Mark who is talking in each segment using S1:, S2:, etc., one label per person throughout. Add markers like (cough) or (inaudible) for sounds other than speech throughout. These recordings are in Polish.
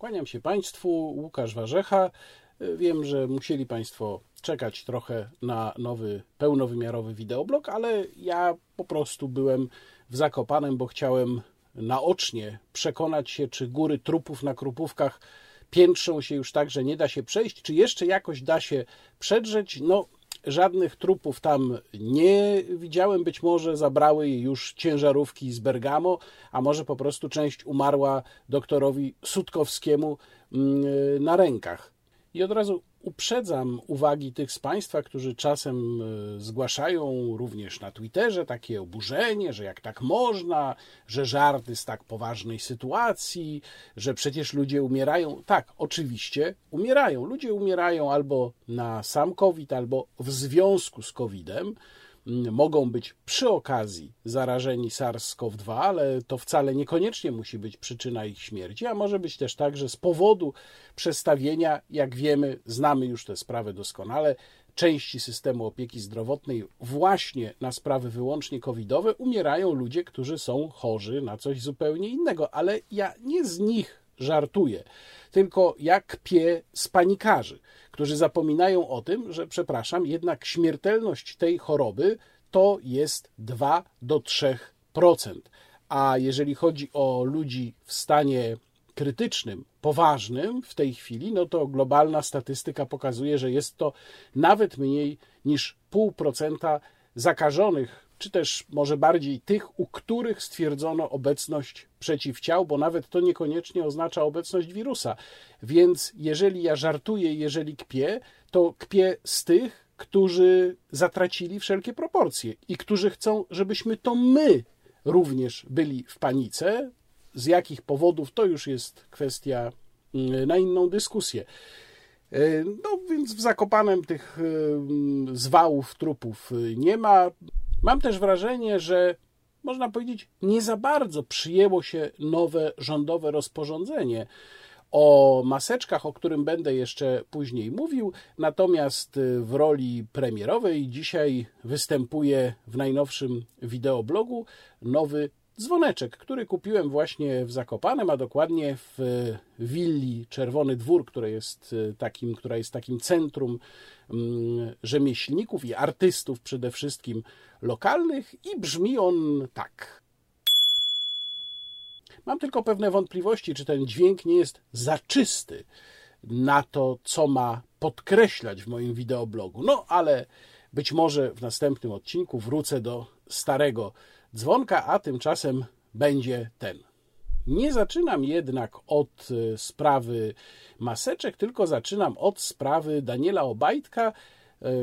S1: Kłaniam się Państwu, Łukasz Warzecha. Wiem, że musieli Państwo czekać trochę na nowy, pełnowymiarowy wideoblog, ale ja po prostu byłem w Zakopanem, bo chciałem naocznie przekonać się, czy góry trupów na Krupówkach piętrzą się już tak, że nie da się przejść, czy jeszcze jakoś da się przedrzeć. No, żadnych trupów tam nie widziałem. Być może zabrały już ciężarówki z Bergamo, a może po prostu część umarła doktorowi Sutkowskiemu mm, na rękach. I od razu uprzedzam uwagi tych z Państwa, którzy czasem e, zgłaszają również na Twitterze takie oburzenie, że jak tak można, że żarty z tak poważnej sytuacji, że przecież ludzie umierają. Tak, oczywiście umierają. Ludzie umierają albo na sam COVID, albo w związku z COVID-em mogą być przy okazji zarażeni SARS-CoV-2, ale to wcale niekoniecznie musi być przyczyna ich śmierci, a może być też tak, że z powodu przestawienia, jak wiemy, znamy już tę sprawę doskonale, części systemu opieki zdrowotnej właśnie na sprawy wyłącznie covidowe umierają ludzie, którzy są chorzy na coś zupełnie innego, ale ja nie z nich żartuję, tylko jak pie z panikarzy, którzy zapominają o tym, że, przepraszam, jednak śmiertelność tej choroby to jest 2 do 3%. A jeżeli chodzi o ludzi w stanie krytycznym, poważnym w tej chwili, no to globalna statystyka pokazuje, że jest to nawet mniej niż 0,5% zakażonych czy też może bardziej tych, u których stwierdzono obecność przeciwciał, bo nawet to niekoniecznie oznacza obecność wirusa. Więc jeżeli ja żartuję, jeżeli kpię, to kpię z tych, którzy zatracili wszelkie proporcje i którzy chcą, żebyśmy to my również byli w panice. Z jakich powodów to już jest kwestia mm, na inną dyskusję. E, no więc w Zakopanem tych zwałów trupów nie ma. Mam też wrażenie, że można powiedzieć, nie za bardzo przyjęło się nowe rządowe rozporządzenie o maseczkach, o którym będę jeszcze później mówił. Natomiast y, w roli premierowej dzisiaj występuje w najnowszym wideoblogu nowy dzwoneczek, który kupiłem właśnie w Zakopanem, a dokładnie w willi Czerwony Dwór, które jest y, takim, która jest takim centrum mm, rzemieślników i artystów przede wszystkim lokalnych i brzmi on tak. Mam tylko pewne wątpliwości, czy ten dźwięk nie jest za czysty na to, co ma podkreślać w moim wideoblogu. No, ale być może w następnym odcinku wrócę do starego dzwonka, a tymczasem będzie ten. Nie zaczynam jednak od e, sprawy maseczek, tylko zaczynam od sprawy Daniela Obajtka,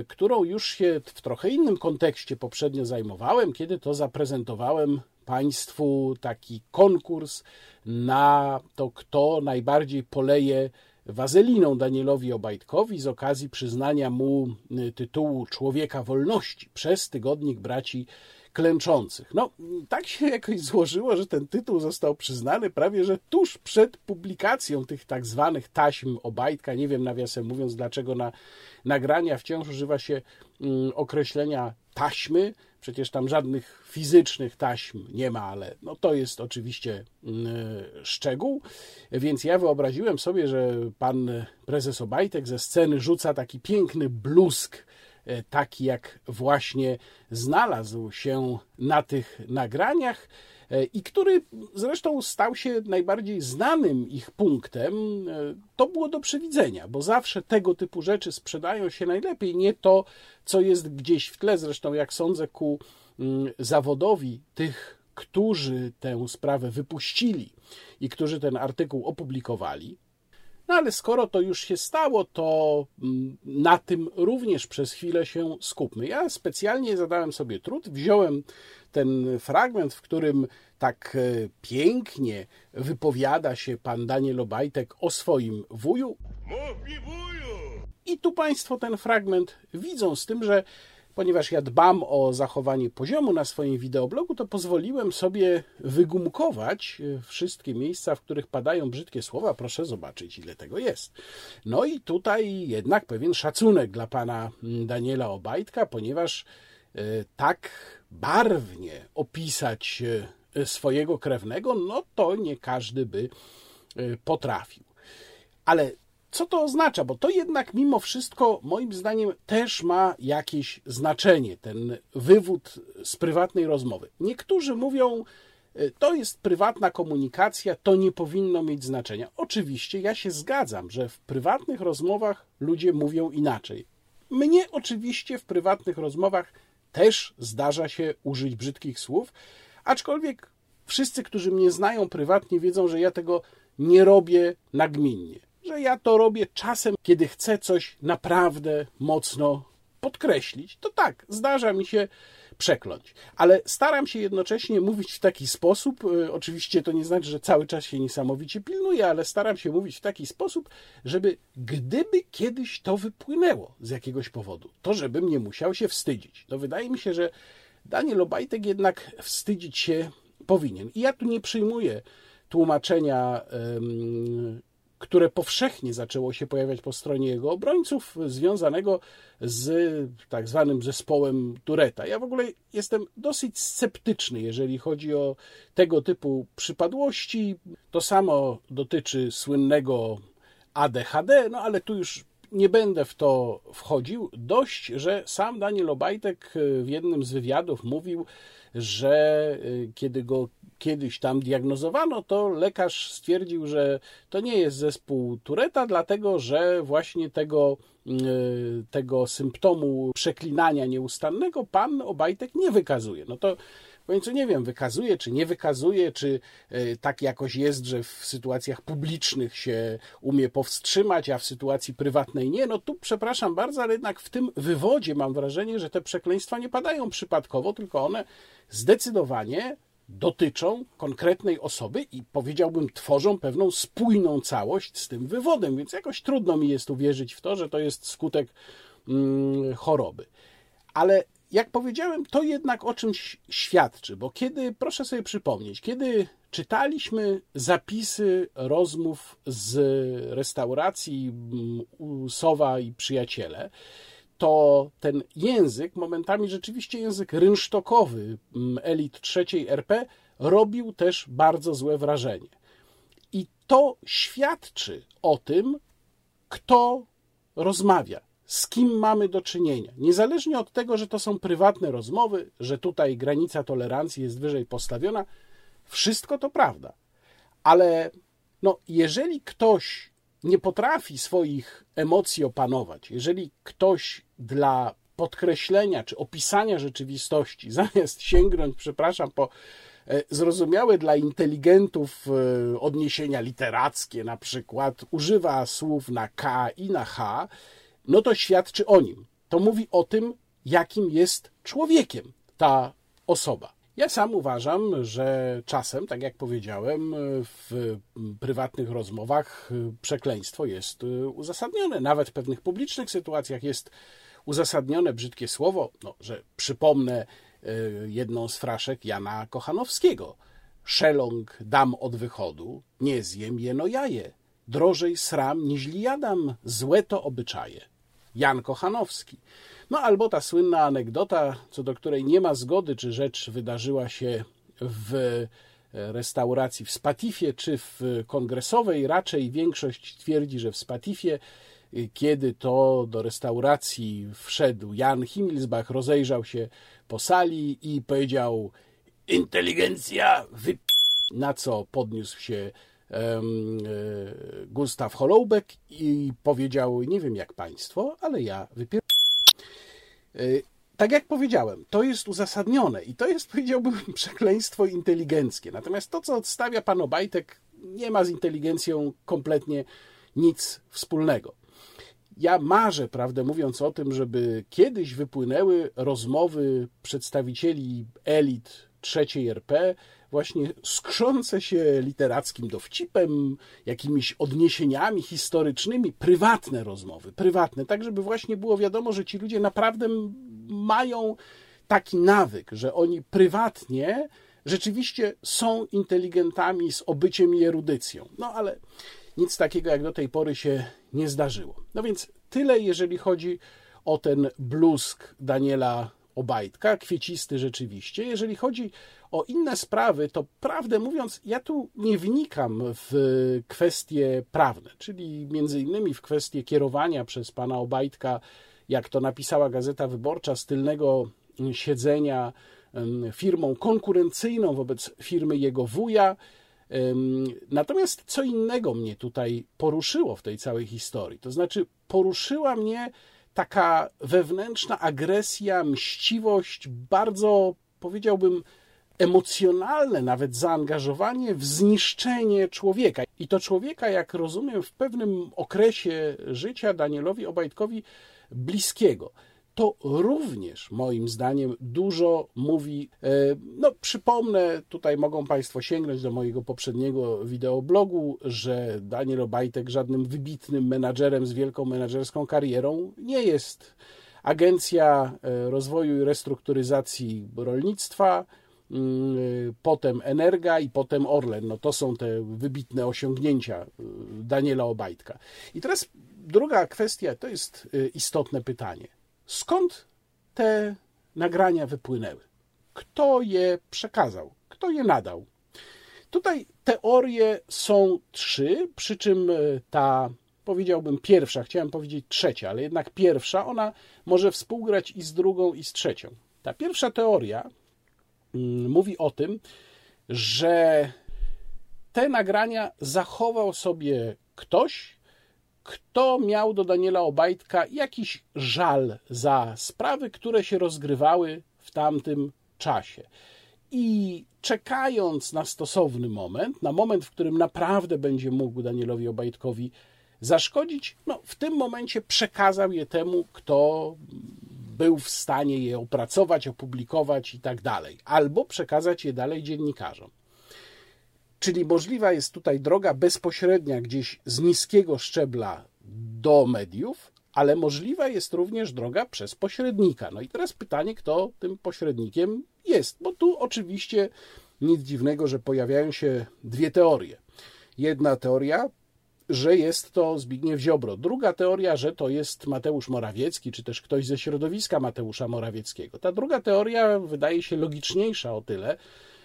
S1: którą już się w trochę innym kontekście poprzednio zajmowałem, kiedy to zaprezentowałem Państwu taki konkurs na to, kto najbardziej poleje wazeliną Danielowi Obajtkowi z okazji przyznania mu e, tytułu Człowieka Wolności przez tygodnik braci klęczących. No, tak się jakoś złożyło, że ten tytuł został przyznany prawie, że tuż przed publikacją tych tak zwanych taśm Obajtka. Nie wiem, nawiasem mówiąc, dlaczego na nagrania wciąż używa się mm, określenia taśmy. Przecież tam żadnych fizycznych taśm nie ma, ale no to jest oczywiście mm, szczegół. Więc ja wyobraziłem sobie, że pan prezes Obajtek ze sceny rzuca taki piękny blusk E, taki jak właśnie znalazł się na tych nagraniach i który zresztą stał się najbardziej znanym ich punktem, e, to było do przewidzenia, bo zawsze tego typu rzeczy sprzedają się najlepiej, nie to, co jest gdzieś w tle, zresztą jak sądzę ku mm, zawodowi tych, którzy tę sprawę wypuścili i którzy ten artykuł opublikowali, no ale skoro to już się stało, to mm, na tym również przez chwilę się skupmy. Ja specjalnie zadałem sobie trud, wziąłem ten fragment, w którym tak e, pięknie wypowiada się pan Daniel Obajtek o swoim wuju. Mów mi wuju! I tu Państwo ten fragment widzą, z tym, że ponieważ ja dbam o zachowanie poziomu na swoim wideoblogu, to pozwoliłem sobie wygumkować e, wszystkie miejsca, w których padają brzydkie słowa. Proszę zobaczyć, ile tego jest. No i tutaj jednak pewien szacunek dla pana mm, Daniela Obajtka, ponieważ e, tak barwnie opisać e, swojego krewnego, no to nie każdy by potrafił. Ale co to oznacza? Bo to jednak mimo wszystko, moim zdaniem, też ma jakieś znaczenie, ten wywód z prywatnej rozmowy. Niektórzy mówią, e, to jest prywatna komunikacja, to nie powinno mieć znaczenia. Oczywiście ja się zgadzam, że w prywatnych rozmowach ludzie mówią inaczej. Mnie oczywiście w prywatnych rozmowach też zdarza się użyć brzydkich słów, aczkolwiek wszyscy, którzy mnie znają prywatnie, wiedzą, że ja tego nie robię nagminnie. Że ja to robię czasem, kiedy chcę coś naprawdę mocno podkreślić. To tak, zdarza mi się przekląć. Ale staram się jednocześnie mówić w taki sposób, e, oczywiście to nie znaczy, że cały czas się niesamowicie pilnuję, ale staram się mówić w taki sposób, żeby gdyby kiedyś to wypłynęło z jakiegoś powodu, to żebym nie musiał się wstydzić. No wydaje mi się, że Daniel Obajtek jednak wstydzić się powinien. I ja tu nie przyjmuję tłumaczenia które powszechnie zaczęło się pojawiać po stronie jego obrońców, związanego z tak zwanym zespołem Tureta. Ja w ogóle jestem dosyć sceptyczny, jeżeli chodzi o tego typu przypadłości. To samo dotyczy słynnego ADHD, no ale tu już nie będę w to wchodził. Dość, że sam Daniel Obajtek w jednym z wywiadów mówił, że y, kiedy go kiedyś tam diagnozowano, to lekarz stwierdził, że to nie jest zespół Tureta, dlatego że właśnie tego, y, tego symptomu przeklinania nieustannego pan Obajtek nie wykazuje. No to w końcu nie wiem, wykazuje czy nie wykazuje, czy y, tak jakoś jest, że w sytuacjach publicznych się umie powstrzymać, a w sytuacji prywatnej nie. No tu przepraszam bardzo, ale jednak w tym wywodzie mam wrażenie, że te przekleństwa nie padają przypadkowo, tylko one zdecydowanie dotyczą konkretnej osoby i powiedziałbym, tworzą pewną spójną całość z tym wywodem, więc jakoś trudno mi jest uwierzyć w to, że to jest skutek mm, choroby. Ale jak powiedziałem, to jednak o czymś świadczy, bo kiedy, proszę sobie przypomnieć, kiedy czytaliśmy zapisy rozmów z restauracji mm, Sowa i Przyjaciele, to ten język, momentami rzeczywiście język rynsztokowy mm, elit trzeciej RP, robił też bardzo złe wrażenie. I to świadczy o tym, kto rozmawia, z kim mamy do czynienia. Niezależnie od tego, że to są prywatne rozmowy, że tutaj granica tolerancji jest wyżej postawiona, wszystko to prawda. Ale no, jeżeli ktoś nie potrafi swoich emocji opanować, jeżeli ktoś dla podkreślenia czy opisania rzeczywistości, (laughs) zamiast sięgnąć, przepraszam, po e, zrozumiałe dla inteligentów e, odniesienia literackie, na przykład używa słów na K i na H, no to świadczy o nim. To mówi o tym, jakim jest człowiekiem ta osoba. Ja sam uważam, że czasem, tak jak powiedziałem, w prywatnych rozmowach przekleństwo jest uzasadnione. Nawet w pewnych publicznych sytuacjach jest uzasadnione brzydkie słowo, no, że przypomnę e, jedną z fraszek Jana Kochanowskiego. Szeląg dam od wychodu, nie zjem jeno jaje. Drożej sram niźli jadam, złe to obyczaje. Jan Kochanowski. No albo ta słynna anegdota, co do której nie ma zgody, czy rzecz wydarzyła się w restauracji w Spatifie, czy w kongresowej. Raczej większość twierdzi, że w Spatifie. Kiedy to do restauracji wszedł Jan Himmelsbach, rozejrzał się po sali i powiedział: Inteligencja. Na co podniósł się Gustaw Holoubek i powiedział: Nie wiem jak państwo, ale ja wypier. Y, tak jak powiedziałem, to jest uzasadnione i to jest, (laughs) powiedziałbym, przekleństwo inteligenckie. Natomiast to, co odstawia pan Obajtek, nie ma z inteligencją kompletnie nic wspólnego. Ja marzę, prawdę mówiąc, o tym, żeby kiedyś wypłynęły rozmowy przedstawicieli elit trzeciej RP, właśnie skrzące się literackim dowcipem, jakimiś odniesieniami historycznymi, prywatne rozmowy, prywatne, tak żeby właśnie było wiadomo, że ci ludzie naprawdę mają taki nawyk, że oni prywatnie rzeczywiście są inteligentami z obyciem i erudycją. No ale nic takiego jak do tej pory się nie zdarzyło. No więc tyle, jeżeli chodzi o ten bluzk Daniela Obajtka, kwiecisty rzeczywiście. Jeżeli chodzi o inne sprawy, to prawdę mówiąc, ja tu nie wnikam w kwestie prawne, czyli między innymi w kwestie kierowania przez pana Obajtka, jak to napisała Gazeta Wyborcza, z tylnego siedzenia firmą konkurencyjną wobec firmy jego wuja. Natomiast co innego mnie tutaj poruszyło w tej całej historii. To znaczy, poruszyła mnie taka wewnętrzna agresja, mściwość, bardzo powiedziałbym emocjonalne nawet zaangażowanie w zniszczenie człowieka. I to człowieka, jak rozumiem, w pewnym okresie życia Danielowi Obajtkowi bliskiego to również moim zdaniem dużo mówi. E, no, przypomnę, tutaj mogą Państwo sięgnąć do mojego poprzedniego wideoblogu, że Daniel Obajtek żadnym wybitnym menadżerem z wielką menadżerską karierą nie jest. Agencja e, Rozwoju i Restrukturyzacji Rolnictwa, mm, e, potem Energa i potem Orlen. No to są te wybitne osiągnięcia Daniela Obajtka. I teraz druga kwestia, to jest istotne pytanie. Skąd te nagrania wypłynęły? Kto je przekazał? Kto je nadał? Tutaj teorie są trzy, przy czym e, ta, powiedziałbym, pierwsza, chciałem powiedzieć trzecia, ale jednak pierwsza, ona może współgrać i z drugą, i z trzecią. Ta pierwsza teoria mm, mówi o tym, że te nagrania zachował sobie ktoś, kto miał do Daniela Obajtka jakiś żal za sprawy, które się rozgrywały w tamtym czasie. I czekając na stosowny moment, na moment, w którym naprawdę będzie mógł Danielowi Obajtkowi zaszkodzić, no, w tym momencie przekazał je temu, kto był w stanie je opracować, opublikować i tak dalej, albo przekazać je dalej dziennikarzom. Czyli możliwa jest tutaj droga bezpośrednia gdzieś z niskiego szczebla do mediów, ale możliwa jest również droga przez pośrednika. No i teraz pytanie, kto tym pośrednikiem jest, bo tu oczywiście nic dziwnego, że pojawiają się dwie teorie. Jedna teoria, że jest to Zbigniew Ziobro. Druga teoria, że to jest Mateusz Morawiecki, czy też ktoś ze środowiska Mateusza Morawieckiego. Ta druga teoria wydaje się logiczniejsza o tyle,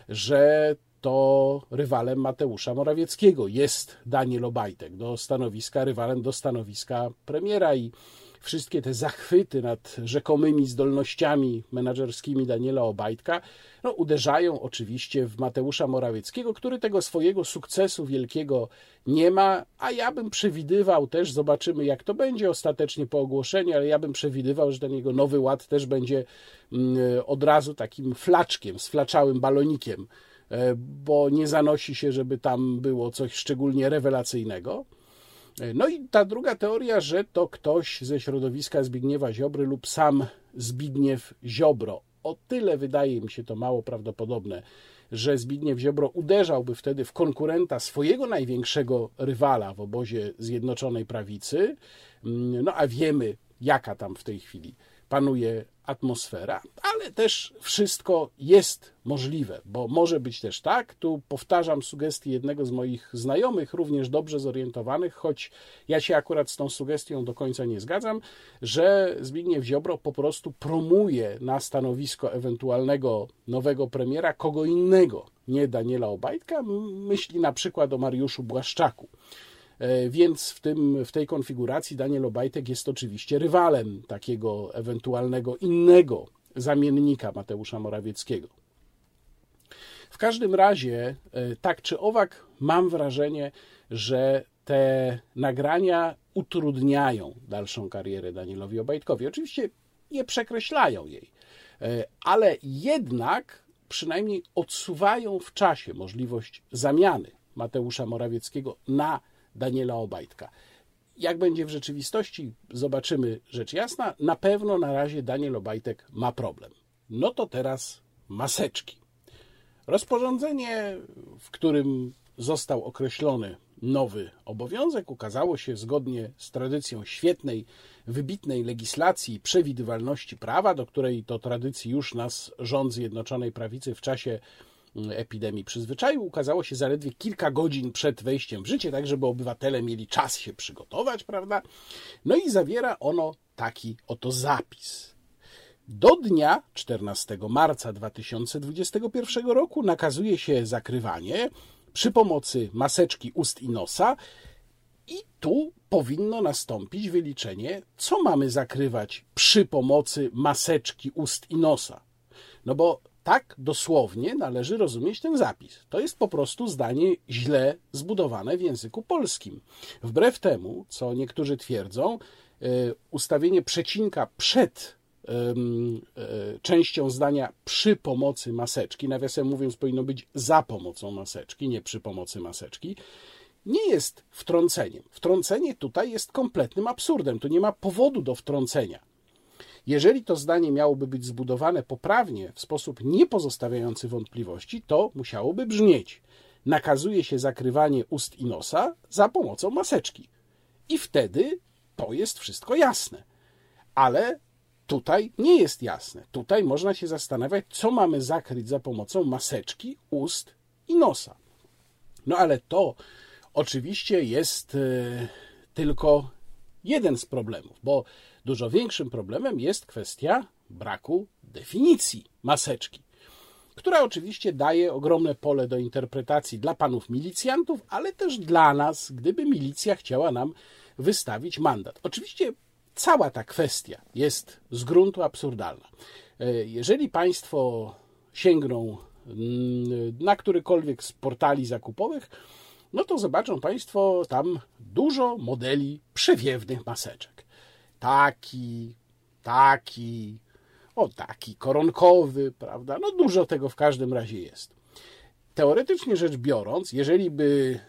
S1: że to rywalem Mateusza Morawieckiego. Jest Daniel Obajtek do stanowiska, rywalem do stanowiska premiera i wszystkie te zachwyty nad rzekomymi zdolnościami menedżerskimi Daniela Obajtka no, uderzają oczywiście w Mateusza Morawieckiego, który tego swojego sukcesu wielkiego nie ma, a ja bym przewidywał też, zobaczymy jak to będzie ostatecznie po ogłoszeniu, ale ja bym przewidywał, że ten jego nowy ład też będzie mm, od razu takim flaczkiem, sflaczałym balonikiem bo nie zanosi się, żeby tam było coś szczególnie rewelacyjnego. E, no i ta druga teoria, że to ktoś ze środowiska Zbigniewa Ziobry lub sam Zbigniew Ziobro. O tyle wydaje mi się to mało prawdopodobne, że Zbigniew Ziobro uderzałby wtedy w konkurenta swojego największego rywala w obozie Zjednoczonej Prawicy. Mm, no a wiemy, jaka tam w tej chwili panuje atmosfera, ale też wszystko jest możliwe, bo może być też tak, tu powtarzam sugestię jednego z moich znajomych, również dobrze zorientowanych, choć ja się akurat z tą sugestią do końca nie zgadzam, że Zbigniew Ziobro po prostu promuje na stanowisko ewentualnego nowego premiera kogo innego, nie Daniela Obajtka, myśli na przykład o Mariuszu Błaszczaku. E, więc w, tym, w tej konfiguracji Daniel Obajtek jest oczywiście rywalem takiego ewentualnego innego zamiennika Mateusza Morawieckiego. W każdym razie, e, tak czy owak, mam wrażenie, że te nagrania utrudniają dalszą karierę Danielowi Obajtkowi. Oczywiście nie przekreślają jej, e, ale jednak przynajmniej odsuwają w czasie możliwość zamiany Mateusza Morawieckiego na Daniela Obajtka. Jak będzie w rzeczywistości, zobaczymy rzecz jasna. Na pewno na razie Daniel Obajtek ma problem. No to teraz maseczki. Rozporządzenie, w którym został określony nowy obowiązek, ukazało się zgodnie z tradycją świetnej, wybitnej legislacji i przewidywalności prawa, do której to tradycji już nas rząd Zjednoczonej Prawicy w czasie epidemii przyzwyczaił, ukazało się zaledwie kilka godzin przed wejściem w życie, tak żeby obywatele mieli czas się przygotować, prawda? No i zawiera ono taki oto zapis. Do dnia 14 marca 2021 roku nakazuje się zakrywanie przy pomocy maseczki ust i nosa i tu powinno nastąpić wyliczenie, co mamy zakrywać przy pomocy maseczki ust i nosa. No bo tak dosłownie należy rozumieć ten zapis. To jest po prostu zdanie źle zbudowane w języku polskim. Wbrew temu, co niektórzy twierdzą, e, ustawienie przecinka przed e, częścią zdania przy pomocy maseczki, nawiasem mówiąc, powinno być za pomocą maseczki, nie przy pomocy maseczki, nie jest wtrąceniem. Wtrącenie tutaj jest kompletnym absurdem. Tu nie ma powodu do wtrącenia. Jeżeli to zdanie miałoby być zbudowane poprawnie, w sposób nie pozostawiający wątpliwości, to musiałoby brzmieć: nakazuje się zakrywanie ust i nosa za pomocą maseczki. I wtedy to jest wszystko jasne. Ale tutaj nie jest jasne. Tutaj można się zastanawiać, co mamy zakryć za pomocą maseczki, ust i nosa. No ale to oczywiście jest e, tylko jeden z problemów, bo Dużo większym problemem jest kwestia braku definicji maseczki, która oczywiście daje ogromne pole do interpretacji dla panów milicjantów, ale też dla nas, gdyby milicja chciała nam wystawić mandat. Oczywiście cała ta kwestia jest z gruntu absurdalna. E, jeżeli państwo sięgną mm, na którykolwiek z portali zakupowych, no to zobaczą Państwo tam dużo modeli przewiewnych maseczek taki, taki, o taki, koronkowy, prawda? No dużo tego w każdym razie jest. Teoretycznie rzecz biorąc, jeżeli by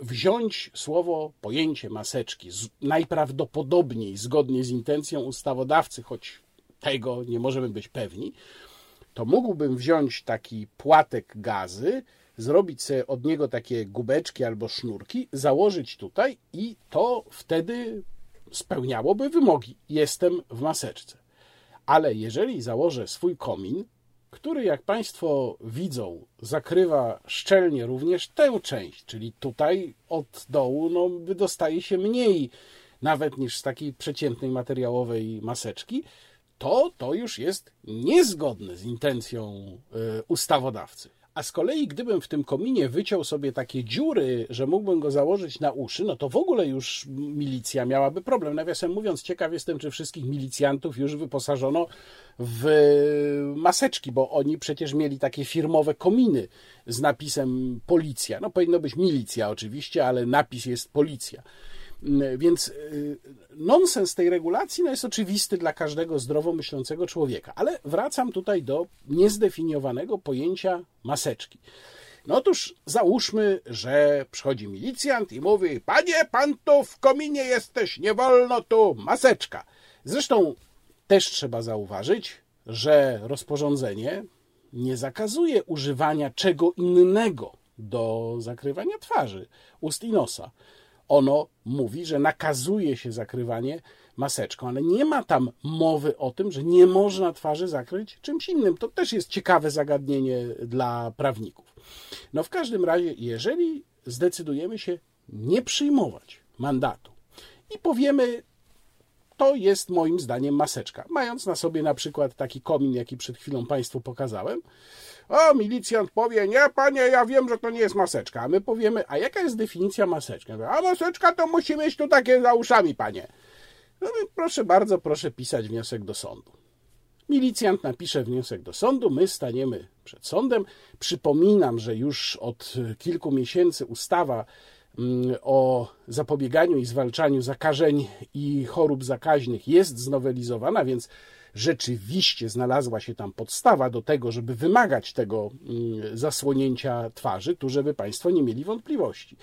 S1: wziąć słowo, pojęcie maseczki, najprawdopodobniej zgodnie z intencją ustawodawcy, choć tego nie możemy być pewni, to mógłbym wziąć taki płatek gazy, zrobić sobie od niego takie gubeczki albo sznurki, założyć tutaj i to wtedy spełniałoby wymogi. Jestem w maseczce. Ale jeżeli założę swój komin, który, jak Państwo widzą, zakrywa szczelnie również tę część, czyli tutaj od dołu no, wydostaje się mniej nawet niż z takiej przeciętnej materiałowej maseczki, to to już jest niezgodne z intencją y, ustawodawcy. A z kolei, gdybym w tym kominie wyciął sobie takie dziury, że mógłbym go założyć na uszy, no to w ogóle już milicja miałaby problem. Nawiasem mówiąc, ciekaw jestem, czy wszystkich milicjantów już wyposażono w maseczki, bo oni przecież mieli takie firmowe kominy z napisem policja. No powinno być milicja oczywiście, ale napis jest policja. Więc y, nonsens tej regulacji no jest oczywisty dla każdego zdrowo myślącego człowieka. Ale wracam tutaj do niezdefiniowanego pojęcia maseczki. No otóż załóżmy, że przychodzi milicjant i mówi: Panie, pan tu w kominie jesteś, nie wolno tu, maseczka. Zresztą też trzeba zauważyć, że rozporządzenie nie zakazuje używania czego innego do zakrywania twarzy, ust i nosa ono mówi, że nakazuje się zakrywanie maseczką, ale nie ma tam mowy o tym, że nie można twarzy zakryć czymś innym. To też jest ciekawe zagadnienie dla prawników. No w każdym razie, jeżeli zdecydujemy się nie przyjmować mandatu i powiemy, to jest moim zdaniem maseczka, mając na sobie na przykład taki komin, jaki przed chwilą Państwu pokazałem, o, milicjant powie, nie panie, ja wiem, że to nie jest maseczka. A my powiemy, a jaka jest definicja maseczki? A maseczka to musi mieć tu takie za uszami, panie. No, proszę bardzo, proszę pisać wniosek do sądu. Milicjant napisze wniosek do sądu, my staniemy przed sądem. Przypominam, że już od kilku miesięcy ustawa o zapobieganiu i zwalczaniu zakażeń i chorób zakaźnych jest znowelizowana, więc rzeczywiście znalazła się tam podstawa do tego, żeby wymagać tego mm, zasłonięcia twarzy, tu żeby Państwo nie mieli wątpliwości.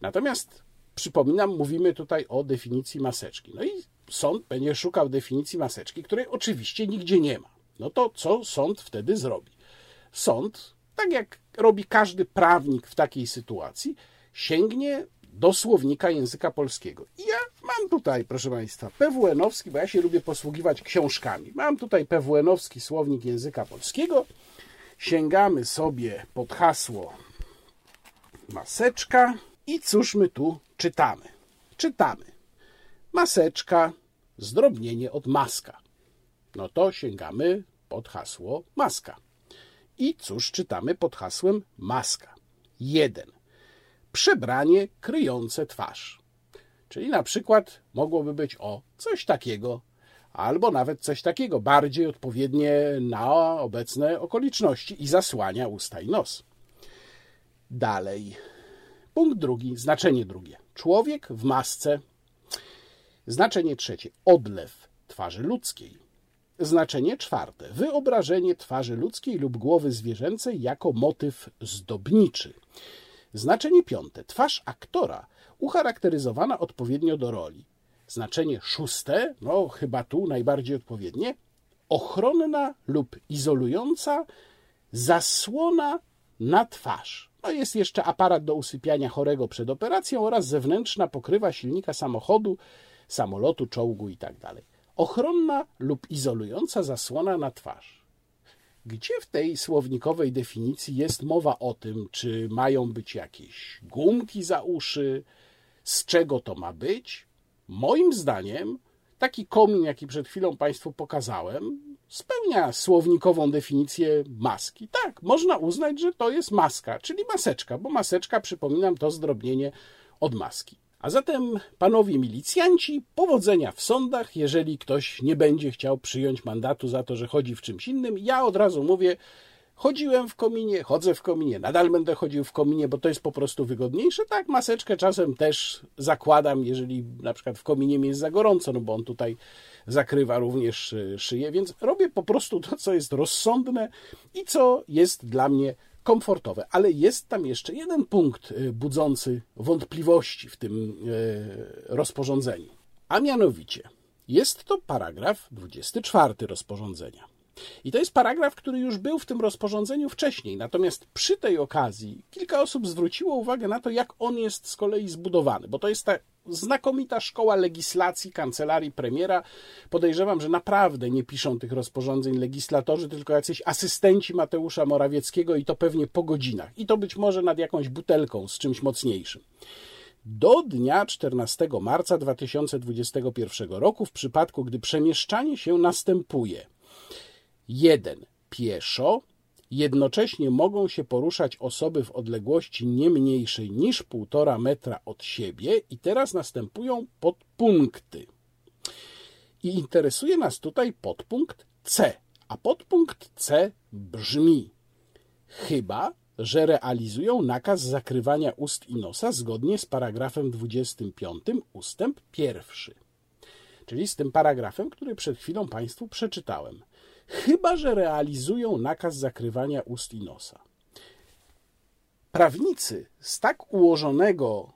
S1: Natomiast przypominam, mówimy tutaj o definicji maseczki. No i sąd będzie szukał definicji maseczki, której oczywiście nigdzie nie ma. No to co sąd wtedy zrobi? Sąd, tak jak robi każdy prawnik w takiej sytuacji, sięgnie do słownika języka polskiego. I ja mam tutaj, proszę Państwa, PWN-owski, bo ja się lubię posługiwać książkami. Mam tutaj PWN-owski słownik języka polskiego. Sięgamy sobie pod hasło maseczka i cóż my tu czytamy? Czytamy maseczka, zdrobnienie od maska. no to sięgamy pod hasło maska. I cóż czytamy pod hasłem maska? 1. Przebranie kryjące twarz. Czyli na przykład mogłoby być o coś takiego, albo nawet coś takiego, bardziej odpowiednie na obecne okoliczności i zasłania usta i nos. Dalej. Punkt drugi, znaczenie drugie. Człowiek w masce. Znaczenie trzecie. Odlew twarzy ludzkiej. Znaczenie czwarte. Wyobrażenie twarzy ludzkiej lub głowy zwierzęcej jako motyw zdobniczy. Znaczenie piąte. Twarz aktora ucharakteryzowana odpowiednio do roli. Znaczenie szóste, no chyba tu najbardziej odpowiednie, ochronna lub izolująca zasłona na twarz. No jest jeszcze aparat do usypiania chorego przed operacją oraz zewnętrzna pokrywa silnika samochodu, samolotu, czołgu itd. Tak ochronna lub izolująca zasłona na twarz. Gdzie w tej słownikowej definicji jest mowa o tym, czy mają być jakieś gumki za uszy, z czego to ma być? Moim zdaniem taki komin, jaki przed chwilą Państwu pokazałem, spełnia słownikową definicję maski. Tak, można uznać, że to jest maska, czyli maseczka, bo maseczka, przypominam, to zdrobnienie od maski. A zatem, panowie milicjanci, powodzenia w sądach, jeżeli ktoś nie będzie chciał przyjąć mandatu za to, że chodzi w czymś innym. Ja od razu mówię, chodziłem w kominie, chodzę w kominie, nadal będę chodził w kominie, bo to jest po prostu wygodniejsze. Tak, maseczkę czasem też zakładam, jeżeli na przykład w kominie mi jest za gorąco, no bo on tutaj zakrywa również y, szyję, więc robię po prostu to, co jest rozsądne i co jest dla mnie komfortowe. Ale jest tam jeszcze jeden punkt y, budzący wątpliwości w tym y, rozporządzeniu. A mianowicie jest to paragraf 24 rozporządzenia. I to jest paragraf, który już był w tym rozporządzeniu wcześniej. Natomiast przy tej okazji kilka osób zwróciło uwagę na to, jak on jest z kolei zbudowany, bo to jest ta znakomita szkoła legislacji kancelarii premiera. Podejrzewam, że naprawdę nie piszą tych rozporządzeń legislatorzy, tylko jacyś asystenci Mateusza Morawieckiego i to pewnie po godzinach. I to być może nad jakąś butelką z czymś mocniejszym. Do dnia 14 marca 2021 roku, w przypadku gdy przemieszczanie się następuje 1. Pieszo, Jednocześnie mogą się poruszać osoby w odległości nie mniejszej niż 1,5 metra od siebie i teraz następują podpunkty. I interesuje nas tutaj podpunkt C, a podpunkt C brzmi chyba, że realizują nakaz zakrywania ust i nosa zgodnie z paragrafem 25 ustęp pierwszy. Czyli z tym paragrafem, który przed chwilą Państwu przeczytałem chyba że realizują nakaz zakrywania ust i nosa. Prawnicy z tak ułożonego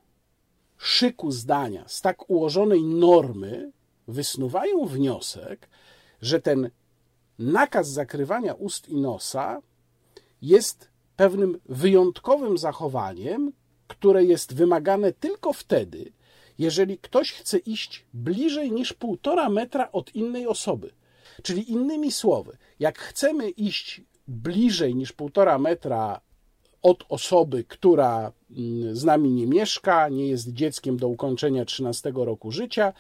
S1: szyku zdania, z tak ułożonej normy wysnuwają wniosek, że ten nakaz zakrywania ust i nosa jest pewnym wyjątkowym zachowaniem, które jest wymagane tylko wtedy, jeżeli ktoś chce iść bliżej niż półtora metra od innej osoby. Czyli innymi słowy, jak chcemy iść bliżej niż półtora metra od osoby, która mm, z nami nie mieszka, nie jest dzieckiem do ukończenia 13 roku życia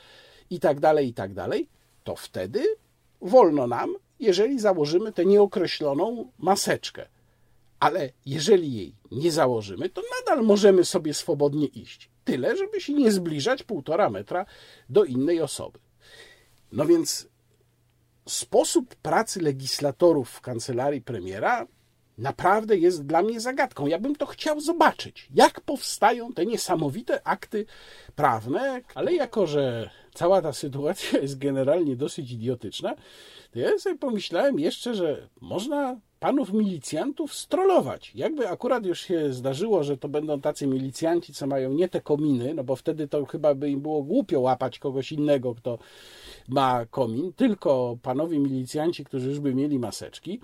S1: i tak dalej, i tak dalej, to wtedy wolno nam, jeżeli założymy tę nieokreśloną maseczkę. Ale jeżeli jej nie założymy, to nadal możemy sobie swobodnie iść. Tyle, żeby się nie zbliżać półtora metra do innej osoby. No więc sposób pracy legislatorów w kancelarii premiera naprawdę jest dla mnie zagadką. Ja bym to chciał zobaczyć, jak powstają te niesamowite akty prawne, ale jako, że cała ta sytuacja jest generalnie dosyć idiotyczna, to ja sobie pomyślałem jeszcze, że można panów milicjantów strolować. Jakby akurat już się zdarzyło, że to będą tacy milicjanci, co mają nie te kominy, no bo wtedy to chyba by im było głupio łapać kogoś innego, kto ma komin, tylko panowie milicjanci, którzy już by mieli maseczki.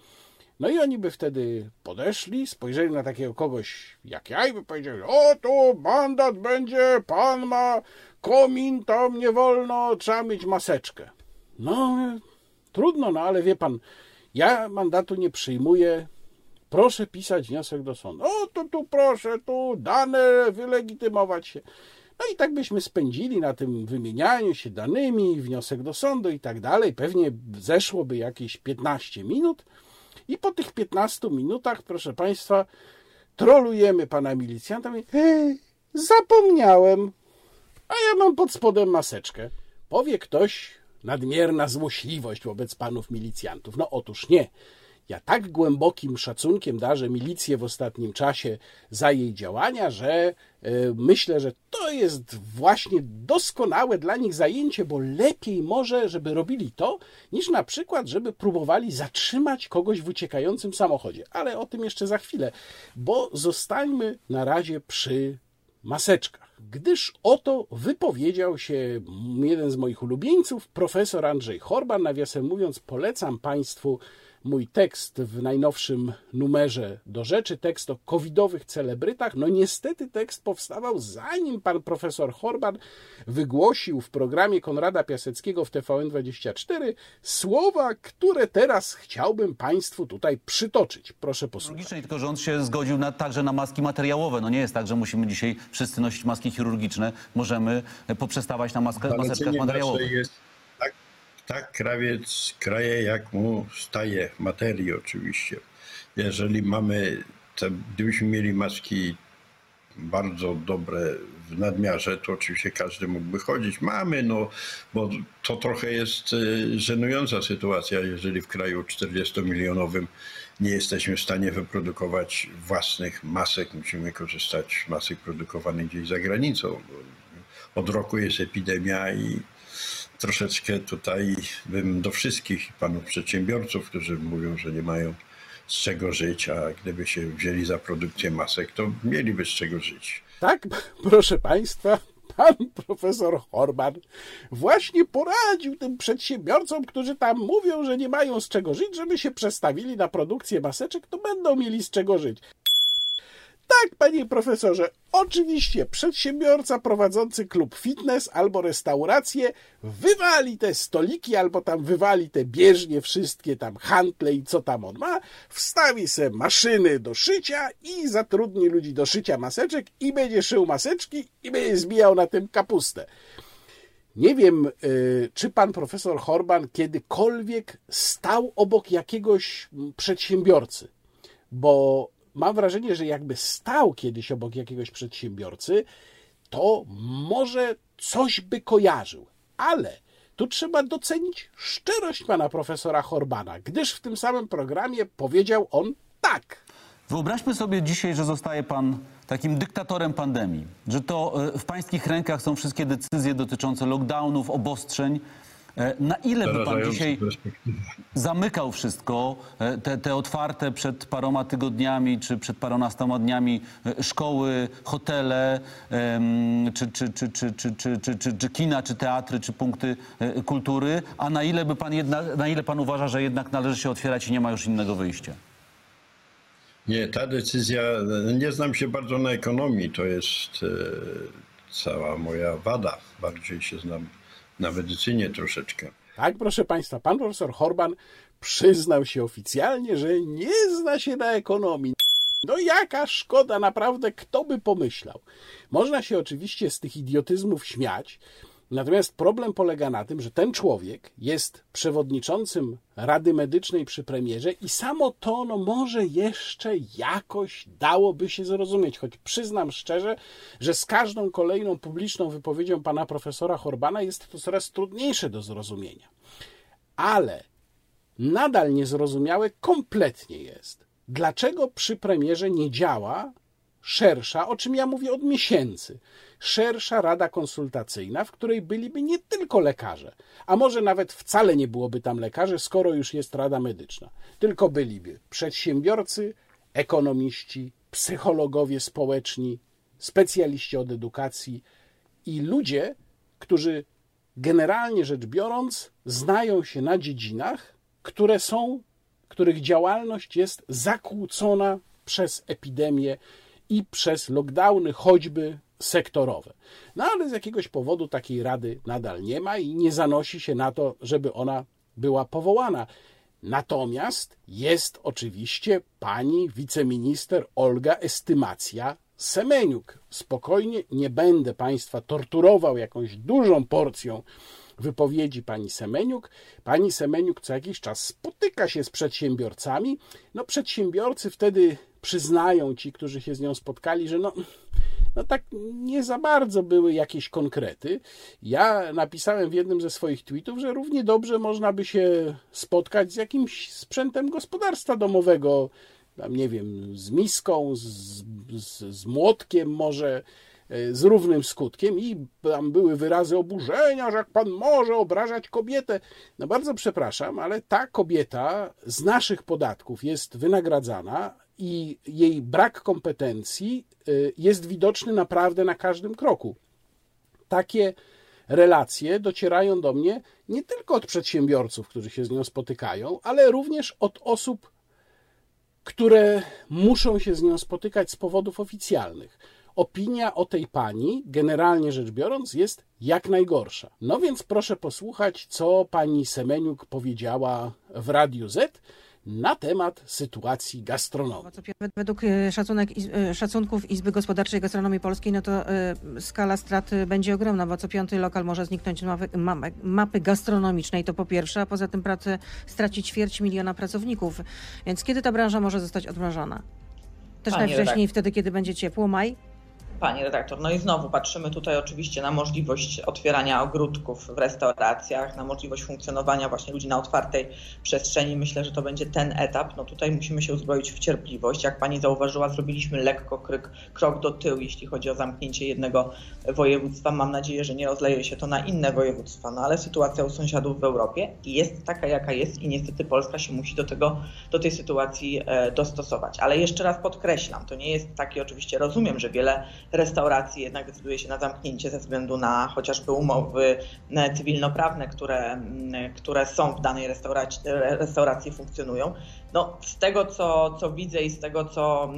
S1: No i oni by wtedy podeszli, spojrzeli na takiego kogoś jak ja i by powiedzieli, o tu mandat będzie, pan ma komin, tam nie wolno, trzeba mieć maseczkę. No, trudno, no ale wie pan, ja mandatu nie przyjmuję, proszę pisać wniosek do sądu. O, tu, tu proszę, tu dane, wylegitymować się. No i tak byśmy spędzili na tym wymienianiu się danymi, wniosek do sądu i tak dalej. Pewnie zeszłoby jakieś 15 minut. I po tych 15 minutach, proszę Państwa, trolujemy pana milicjanta. Ej, zapomniałem, a ja mam pod spodem maseczkę. Powie ktoś, nadmierna złośliwość wobec panów milicjantów. No otóż nie. Ja tak głębokim szacunkiem darzę milicję w ostatnim czasie za jej działania, że e, myślę, że to jest właśnie doskonałe dla nich zajęcie, bo lepiej może, żeby robili to, niż na przykład, żeby próbowali zatrzymać kogoś w uciekającym samochodzie. Ale o tym jeszcze za chwilę, bo zostańmy na razie przy maseczkach. Gdyż oto wypowiedział się jeden z moich ulubieńców, profesor Andrzej Horban. Nawiasem mówiąc, polecam Państwu mój tekst w najnowszym numerze do rzeczy, tekst o covidowych celebrytach. No niestety tekst powstawał zanim pan profesor Horban wygłosił w programie Konrada Piaseckiego w TVN24 słowa, które teraz chciałbym Państwu tutaj przytoczyć. Proszę posłuchać.
S2: Tylko, że on się zgodził na, także na maski materiałowe. No nie jest tak, że musimy dzisiaj wszyscy nosić maski chirurgiczne. Możemy poprzestawać na maska, maseczkach materiałowych.
S3: Jest tak, krawiec kraje, jak mu staje materii oczywiście. Jeżeli mamy, te, gdybyśmy mieli maski bardzo dobre w nadmiarze, to oczywiście każdy mógłby chodzić. Mamy, no, bo to trochę jest y, żenująca sytuacja, jeżeli w kraju 40-milionowym nie jesteśmy w stanie wyprodukować własnych masek, musimy korzystać z masek produkowanych gdzieś za granicą. Od roku jest epidemia i troszeczkę tutaj bym do wszystkich panów przedsiębiorców, którzy mówią, że nie mają z czego żyć, a gdyby się wzięli za produkcję masek, to mieliby z czego żyć.
S1: Tak, proszę Państwa, pan profesor Horban właśnie poradził tym przedsiębiorcom, którzy tam mówią, że nie mają z czego żyć, żeby się przestawili na produkcję maseczek, to będą mieli z czego żyć. Tak, panie profesorze, oczywiście przedsiębiorca prowadzący klub fitness albo restaurację wywali te stoliki albo tam wywali te bieżnie, wszystkie tam handle i co tam on ma, wstawi se maszyny do szycia i zatrudni ludzi do szycia maseczek i będzie szył maseczki i będzie zbijał na tym kapustę. Nie wiem, y, czy pan profesor Horban kiedykolwiek stał obok jakiegoś przedsiębiorcy, bo mam wrażenie, że jakby stał kiedyś obok jakiegoś przedsiębiorcy, to może coś by kojarzył. Ale tu trzeba docenić szczerość pana profesora Horbana, gdyż w tym samym programie powiedział on tak.
S2: Wyobraźmy sobie dzisiaj, że zostaje pan takim dyktatorem pandemii, że to e, w pańskich rękach są wszystkie decyzje dotyczące lockdownów, obostrzeń. E, na ile by pan dzisiaj zamykał wszystko, e, te, te otwarte przed paroma tygodniami czy przed paroma dniami e, szkoły, hotele, czy, czy, czy, czy, czy, czy, czy, czy, czy kina, czy teatry, czy punkty kultury, a na ile, by pan jednak, na ile pan uważa, że jednak należy się otwierać i nie ma już innego wyjścia?
S3: Nie, ta decyzja, nie znam się bardzo na ekonomii, to jest cała moja wada. Bardziej się znam na medycynie troszeczkę.
S1: Tak, proszę Państwa, pan profesor Horban przyznał się oficjalnie, że nie zna się na ekonomii. No jaka szkoda, naprawdę, kto by pomyślał. Można się oczywiście z tych idiotyzmów śmiać, Natomiast problem polega na tym, że ten człowiek jest przewodniczącym Rady Medycznej przy premierze i samo to no, może jeszcze jakoś dałoby się zrozumieć, choć przyznam szczerze, że z każdą kolejną publiczną wypowiedzią pana profesora Horbana jest to coraz trudniejsze do zrozumienia. Ale nadal niezrozumiałe kompletnie jest, dlaczego przy premierze nie działa szersza, o czym ja mówię od miesięcy, szersza rada konsultacyjna, w której byliby nie tylko lekarze, a może nawet wcale nie byłoby tam lekarzy, skoro już jest rada medyczna, tylko byliby przedsiębiorcy, ekonomiści, psychologowie społeczni, specjaliści od edukacji i ludzie, którzy generalnie rzecz biorąc znają się na dziedzinach, które są, których działalność jest zakłócona przez epidemię i przez lockdowny, choćby sektorowe. No ale z jakiegoś powodu takiej rady nadal nie ma i nie zanosi się na to, żeby ona była powołana. Natomiast jest oczywiście pani wiceminister Olga Estymacja Semeniuk. Spokojnie, nie będę Państwa torturował jakąś dużą porcją wypowiedzi pani Semeniuk. Pani Semeniuk co jakiś czas spotyka się z przedsiębiorcami. No, przedsiębiorcy wtedy przyznają ci, którzy się z nią spotkali, że no, no tak nie za bardzo były jakieś konkrety. Ja napisałem w jednym ze swoich tweetów, że równie dobrze można by się spotkać z jakimś sprzętem gospodarstwa domowego, tam nie wiem, z miską, z, z, z młotkiem może, e, z równym skutkiem i tam były wyrazy oburzenia, że jak pan może obrażać kobietę. No bardzo przepraszam, ale ta kobieta z naszych podatków jest wynagradzana i jej brak kompetencji y, jest widoczny naprawdę na każdym kroku. Takie relacje docierają do mnie nie tylko od przedsiębiorców, którzy się z nią spotykają, ale również od osób, które muszą się z nią spotykać z powodów oficjalnych. Opinia o tej pani, generalnie rzecz biorąc, jest jak najgorsza. No więc proszę posłuchać, co pani Semeniuk powiedziała w Radiu Z na temat sytuacji gastronomii.
S4: Według e, szacunek, e, szacunków Izby Gospodarczej Gastronomii Polskiej, no to e, skala strat będzie ogromna, bo co piąty lokal może zniknąć z mapy, mapy gastronomicznej, to po pierwsze, a poza tym pracę straci ćwierć miliona pracowników. Więc kiedy ta branża może zostać odmrożona? Też Panie najwcześniej redaktor. wtedy, kiedy będzie ciepło, maj?
S5: Pani redaktor, no i znowu patrzymy tutaj oczywiście na możliwość otwierania ogródków w restauracjach, na możliwość funkcjonowania właśnie ludzi na otwartej przestrzeni. Myślę, że to będzie ten etap. No tutaj musimy się uzbroić w cierpliwość. Jak pani zauważyła, zrobiliśmy lekko krok, krok do tyłu, jeśli chodzi o zamknięcie jednego województwa. Mam nadzieję, że nie rozleje się to na inne województwa, no ale sytuacja u sąsiadów w Europie jest taka, jaka jest i niestety Polska się musi do tego, do tej sytuacji e, dostosować. Ale jeszcze raz podkreślam, to nie jest takie, oczywiście rozumiem, że wiele restauracji jednak decyduje się na zamknięcie ze względu na chociażby umowy e, cywilnoprawne, które, które są w danej restauracji, restauracji funkcjonują. No, z tego, co, co widzę i z tego, co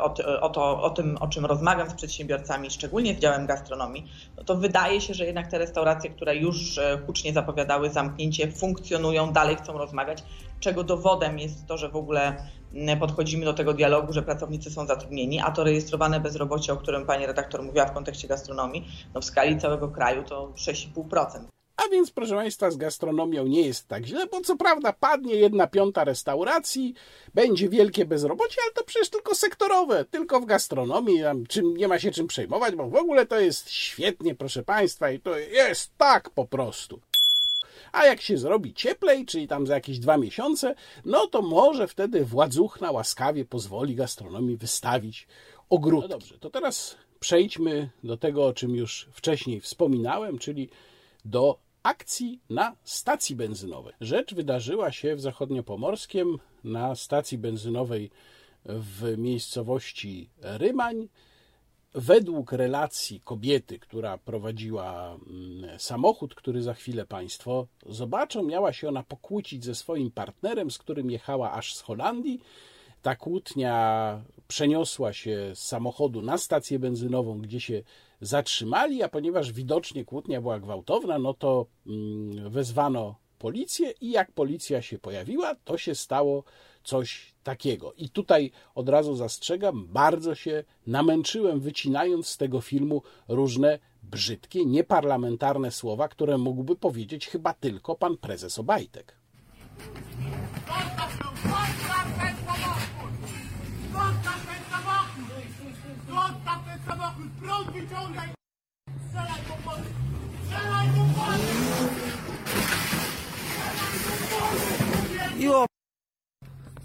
S5: o, o, to, o tym, o czym rozmawiam z przedsiębiorcami, szczególnie z działem gastronomii, no to wydaje się, że jednak te restauracje, które już e, hucznie zapowiadały zamknięcie, funkcjonują, dalej chcą rozmawiać, czego dowodem jest to, że w ogóle podchodzimy do tego dialogu, że pracownicy są zatrudnieni, a to rejestrowane bezrobocie, o którym pani redaktor mówiła w kontekście gastronomii, no w skali całego kraju to 6,5%.
S1: A więc, proszę Państwa, z gastronomią nie jest tak źle, bo co prawda padnie jedna piąta restauracji, będzie wielkie bezrobocie, ale to przecież tylko sektorowe, tylko w gastronomii, czym, nie ma się czym przejmować, bo w ogóle to jest świetnie, proszę Państwa, i to jest tak po prostu. A jak się zrobi cieplej, czyli tam za jakieś dwa miesiące, no to może wtedy władzuchna łaskawie pozwoli gastronomii wystawić ogródki. No dobrze, to teraz przejdźmy do tego, o czym już wcześniej wspominałem, czyli do akcji na stacji benzynowej. Rzecz wydarzyła się w Zachodniopomorskiem na stacji benzynowej w miejscowości Rymań. Według relacji kobiety, która prowadziła mm, samochód, który za chwilę Państwo zobaczą, miała się ona pokłócić ze swoim partnerem, z którym jechała aż z Holandii. Ta kłótnia przeniosła się z samochodu na stację benzynową, gdzie się zatrzymali, a ponieważ widocznie kłótnia była gwałtowna, no to mm, wezwano policję i jak policja się pojawiła, to się stało coś takiego. I tutaj od razu zastrzegam, bardzo się namęczyłem, wycinając z tego filmu różne brzydkie, nieparlamentarne słowa, które mógłby powiedzieć chyba tylko pan prezes Obajtek.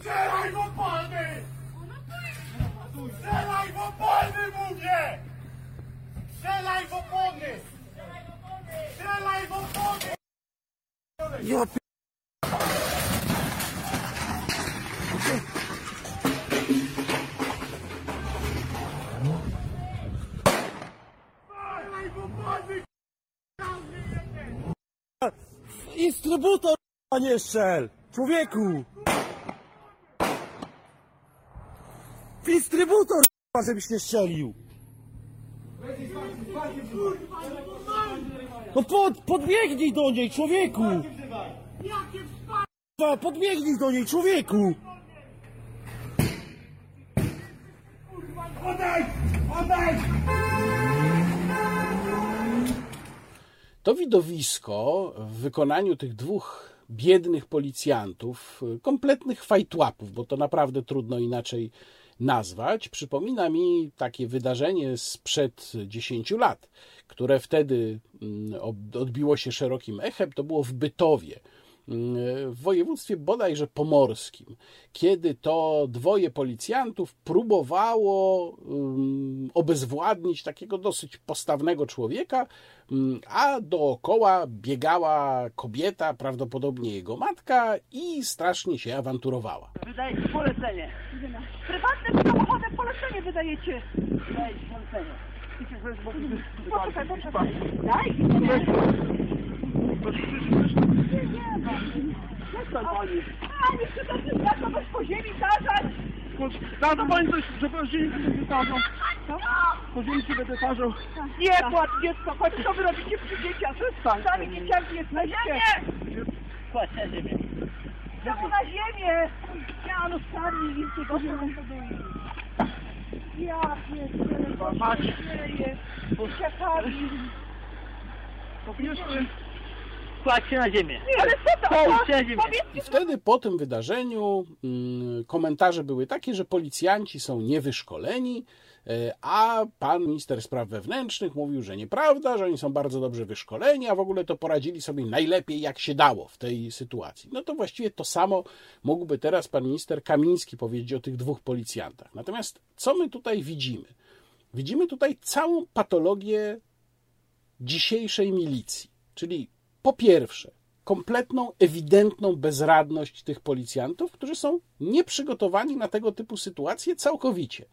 S6: W opony! Strzelaj w opony, mówię! Strzelaj w opony! Strzelaj w opony! Ja p... Instrybutor, a nie strzel! Człowieku! Instrybutor, żebyś nie strzelił! No pod, podbiegnij do niej, człowieku! Podbiegnij do niej, człowieku!
S1: To widowisko w wykonaniu tych dwóch biednych policjantów, kompletnych fajtłapów, bo to naprawdę trudno inaczej nazwać, przypomina mi takie wydarzenie sprzed 10 lat, które wtedy mm, odbiło się szerokim echem. To było w Bytowie w województwie bodajże pomorskim, kiedy to dwoje policjantów próbowało obezwładnić takiego dosyć postawnego człowieka, a dookoła biegała kobieta, prawdopodobnie jego matka, i strasznie się awanturowała.
S7: Wydajecie polecenie. Prywatnym samochodem polecenie wydajecie. Wydajecie polecenie. Poczekaj, poczekaj. Daj. Przestań pani. A nie ja kogoś po ziemi tarzać. Da to pani coś, że po ziemi będę tarzał. Po ziemi się będę tarzał. Nie płacz dziecko, chodź co wy robicie przy dzieciach. Przestań. Sami dzieciaki jesteście. Chodź na ziemię. No na ziemię. Ja no sami widzcie go Ja pierdolę. Mać. Uciekali. Powiedzmy. Kładź się na ziemię. Nie, ale co to? Się na ziemię.
S1: I wtedy po tym wydarzeniu mm, komentarze były takie, że policjanci są niewyszkoleni, e, a pan minister spraw wewnętrznych mówił, że nieprawda, że oni są bardzo dobrze wyszkoleni, a w ogóle to poradzili sobie najlepiej jak się dało w tej sytuacji. No to właściwie to samo mógłby teraz pan minister Kamiński powiedzieć o tych dwóch policjantach. Natomiast co my tutaj widzimy? Widzimy tutaj całą patologię dzisiejszej milicji, czyli po pierwsze, kompletną, ewidentną bezradność tych policjantów, którzy są nieprzygotowani na tego typu sytuacje całkowicie.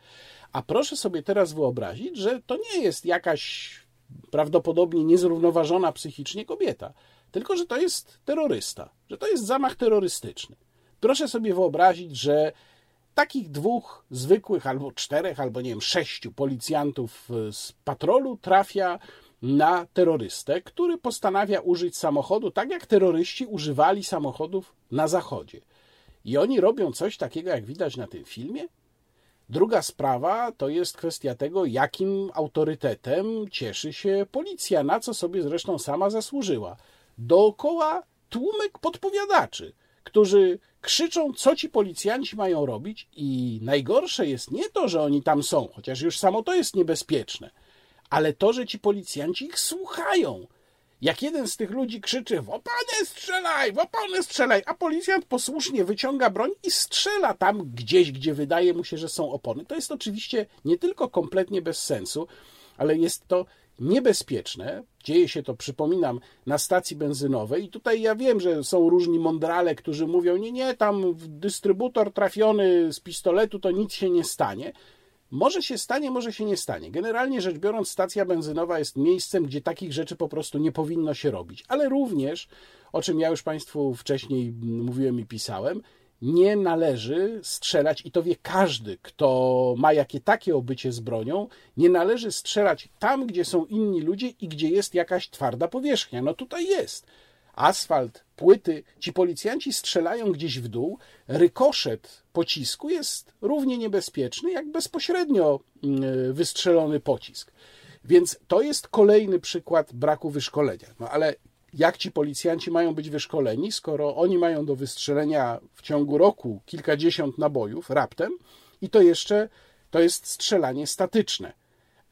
S1: A proszę sobie teraz wyobrazić, że to nie jest jakaś prawdopodobnie niezrównoważona psychicznie kobieta, tylko że to jest terrorysta, że to jest zamach terrorystyczny. Proszę sobie wyobrazić, że takich dwóch zwykłych, albo czterech, albo nie wiem, sześciu policjantów z patrolu trafia na terrorystę, który postanawia użyć samochodu tak, jak terroryści używali samochodów na Zachodzie. I oni robią coś takiego, jak widać na tym filmie. Druga sprawa to jest kwestia tego, jakim autorytetem cieszy się policja, na co sobie zresztą sama zasłużyła. Dookoła tłumek podpowiadaczy, którzy krzyczą, co ci policjanci mają robić, i najgorsze jest nie to, że oni tam są, chociaż już samo to jest niebezpieczne ale to, że ci policjanci ich słuchają. Jak jeden z tych ludzi krzyczy, w opony strzelaj, w opony strzelaj, a policjant posłusznie wyciąga broń i strzela tam gdzieś, gdzie wydaje mu się, że są opony. To jest oczywiście nie tylko kompletnie bez sensu, ale jest to niebezpieczne. Dzieje się to, przypominam, na stacji benzynowej. I tutaj ja wiem, że są różni mądrale, którzy mówią: Nie, nie, tam dystrybutor trafiony z pistoletu to nic się nie stanie. Może się stanie, może się nie stanie. Generalnie rzecz biorąc, stacja benzynowa jest miejscem, gdzie takich rzeczy po prostu nie powinno się robić. Ale również, o czym ja już Państwu wcześniej mówiłem i pisałem, nie należy strzelać, i to wie każdy, kto ma jakie takie obycie z bronią, nie należy strzelać tam, gdzie są inni ludzie i gdzie jest jakaś twarda powierzchnia. No tutaj jest asfalt, płyty, ci policjanci strzelają gdzieś w dół, rykoszet pocisku jest równie niebezpieczny jak bezpośrednio mm, wystrzelony pocisk. Więc to jest kolejny przykład braku wyszkolenia. No ale jak ci policjanci mają być wyszkoleni, skoro oni mają do wystrzelenia w ciągu roku kilkadziesiąt nabojów raptem i to jeszcze to jest strzelanie statyczne.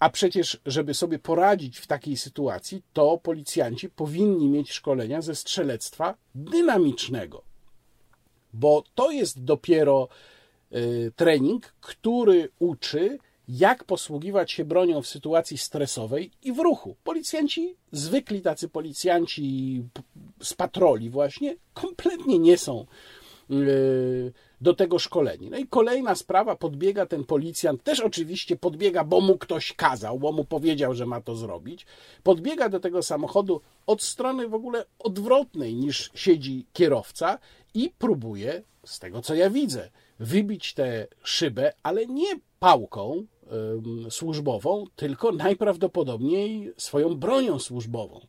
S1: A przecież, żeby sobie poradzić w takiej sytuacji, to policjanci powinni mieć szkolenia ze strzelectwa dynamicznego, bo to jest dopiero y, trening, który uczy, jak posługiwać się bronią w sytuacji stresowej i w ruchu. Policjanci, zwykli tacy policjanci z patroli, właśnie, kompletnie nie są y, do tego szkoleni. No i kolejna sprawa, podbiega ten policjant, też oczywiście podbiega, bo mu ktoś kazał, bo mu powiedział, że ma to zrobić. Podbiega do tego samochodu od strony w ogóle odwrotnej niż siedzi kierowca i próbuje, z tego co ja widzę, wybić tę szybę, ale nie pałką służbową, tylko najprawdopodobniej swoją bronią służbową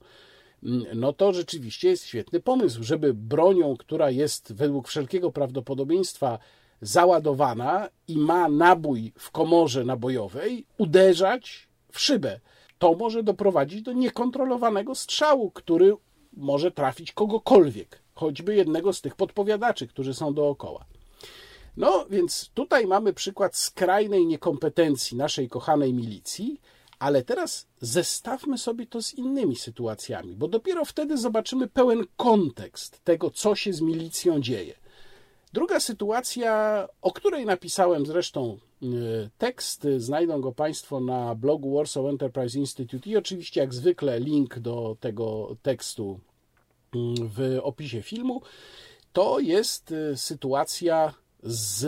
S1: no to rzeczywiście jest świetny pomysł, żeby bronią, która jest według wszelkiego prawdopodobieństwa załadowana i ma nabój w komorze nabojowej, uderzać w szybę. To może doprowadzić do niekontrolowanego strzału, który może trafić kogokolwiek, choćby jednego z tych podpowiadaczy, którzy są dookoła. No więc tutaj mamy przykład skrajnej niekompetencji naszej kochanej milicji, ale teraz zestawmy sobie to z innymi sytuacjami, bo dopiero wtedy zobaczymy pełen kontekst tego, co się z milicją dzieje. Druga sytuacja, o której napisałem zresztą e, tekst, znajdą go Państwo na blogu Warsaw Enterprise Institute i oczywiście jak zwykle link do tego tekstu mm, w opisie filmu, to jest sytuacja z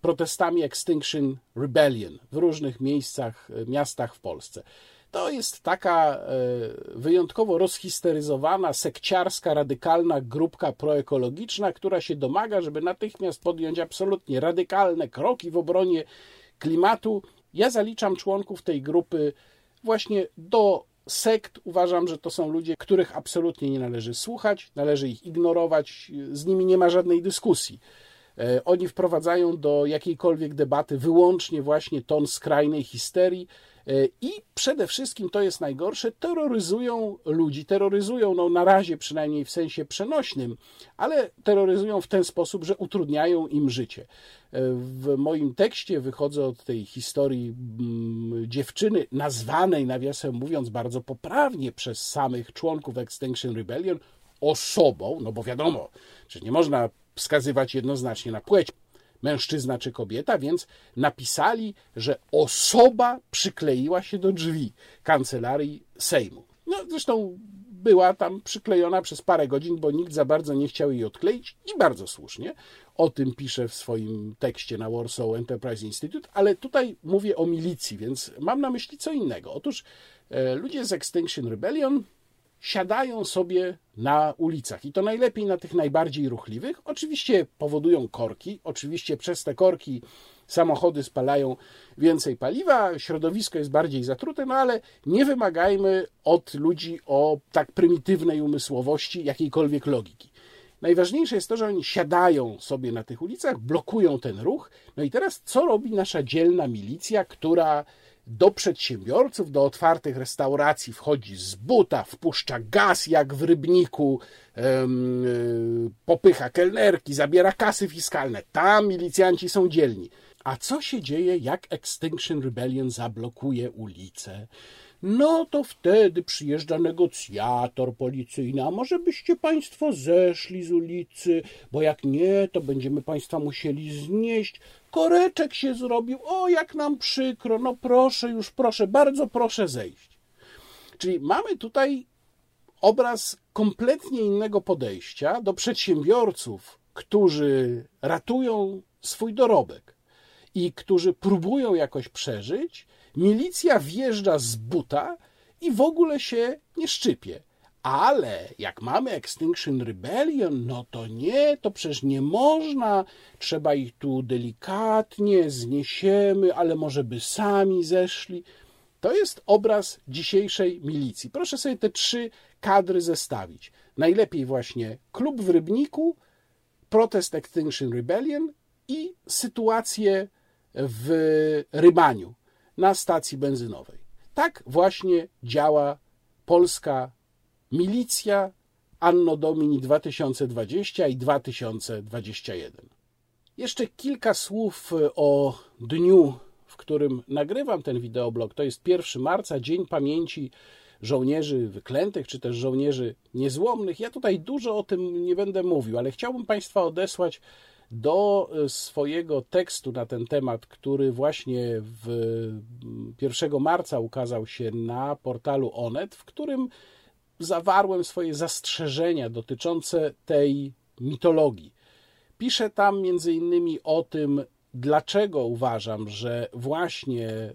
S1: protestami Extinction Rebellion w różnych miejscach, miastach w Polsce. To jest taka e, wyjątkowo rozhisteryzowana, sekciarska, radykalna grupka proekologiczna, która się domaga, żeby natychmiast podjąć absolutnie radykalne kroki w obronie klimatu. Ja zaliczam członków tej grupy właśnie do sekt. Uważam, że to są ludzie, których absolutnie nie należy słuchać, należy ich ignorować, z nimi nie ma żadnej dyskusji. E, oni wprowadzają do jakiejkolwiek debaty wyłącznie właśnie ton skrajnej histerii e, i przede wszystkim, to jest najgorsze, terroryzują ludzi, terroryzują, no na razie przynajmniej w sensie przenośnym, ale terroryzują w ten sposób, że utrudniają im życie. E, w moim tekście wychodzę od tej historii mm, dziewczyny, nazwanej, nawiasem mówiąc, bardzo poprawnie przez samych członków Extinction Rebellion, osobą, no bo wiadomo, że nie można wskazywać jednoznacznie na płeć mężczyzna czy kobieta, więc napisali, że osoba przykleiła się do drzwi kancelarii Sejmu. No, zresztą była tam przyklejona przez parę godzin, bo nikt za bardzo nie chciał jej odkleić i bardzo słusznie. O tym piszę w swoim tekście na Warsaw Enterprise Institute, ale tutaj mówię o milicji, więc mam na myśli co innego. Otóż e, ludzie z Extinction Rebellion siadają sobie na ulicach i to najlepiej na tych najbardziej ruchliwych. Oczywiście powodują korki, oczywiście przez te korki samochody spalają więcej paliwa, środowisko jest bardziej zatrute, no ale nie wymagajmy od ludzi o tak prymitywnej umysłowości jakiejkolwiek logiki. Najważniejsze jest to, że oni siadają sobie na tych ulicach, blokują ten ruch. No i teraz co robi nasza dzielna milicja, która do przedsiębiorców, do otwartych restauracji wchodzi z buta, wpuszcza gaz jak w rybniku, yy, popycha kelnerki, zabiera kasy fiskalne. Tam milicjanci są dzielni. A co się dzieje, jak Extinction Rebellion zablokuje ulicę? No to wtedy przyjeżdża negocjator policyjny, a może byście państwo zeszli z ulicy, bo jak nie, to będziemy państwa musieli znieść. Koreczek się zrobił, o jak nam przykro, no proszę już, proszę, bardzo proszę zejść. Czyli mamy tutaj obraz kompletnie innego podejścia do przedsiębiorców, którzy ratują swój dorobek i którzy próbują jakoś przeżyć, milicja wjeżdża z buta i w ogóle się nie szczypie. Ale jak mamy Extinction Rebellion, no to nie, to przecież nie można, trzeba ich tu delikatnie zniesiemy, ale może by sami zeszli. To jest obraz dzisiejszej milicji. Proszę sobie te trzy kadry zestawić. Najlepiej właśnie klub w Rybniku, protest Extinction Rebellion i sytuację w Rybaniu na stacji benzynowej. Tak właśnie działa polska milicja Anno Domini 2020 i 2021. Jeszcze kilka słów o dniu, w którym nagrywam ten wideoblog. To jest 1 marca, Dzień Pamięci Żołnierzy Wyklętych, czy też Żołnierzy Niezłomnych. Ja tutaj dużo o tym nie będę mówił, ale chciałbym Państwa odesłać do e, swojego tekstu na ten temat, który właśnie w 1 marca ukazał się na portalu Onet, w którym zawarłem swoje zastrzeżenia dotyczące tej mitologii. Piszę tam między innymi o tym, dlaczego uważam, że właśnie e,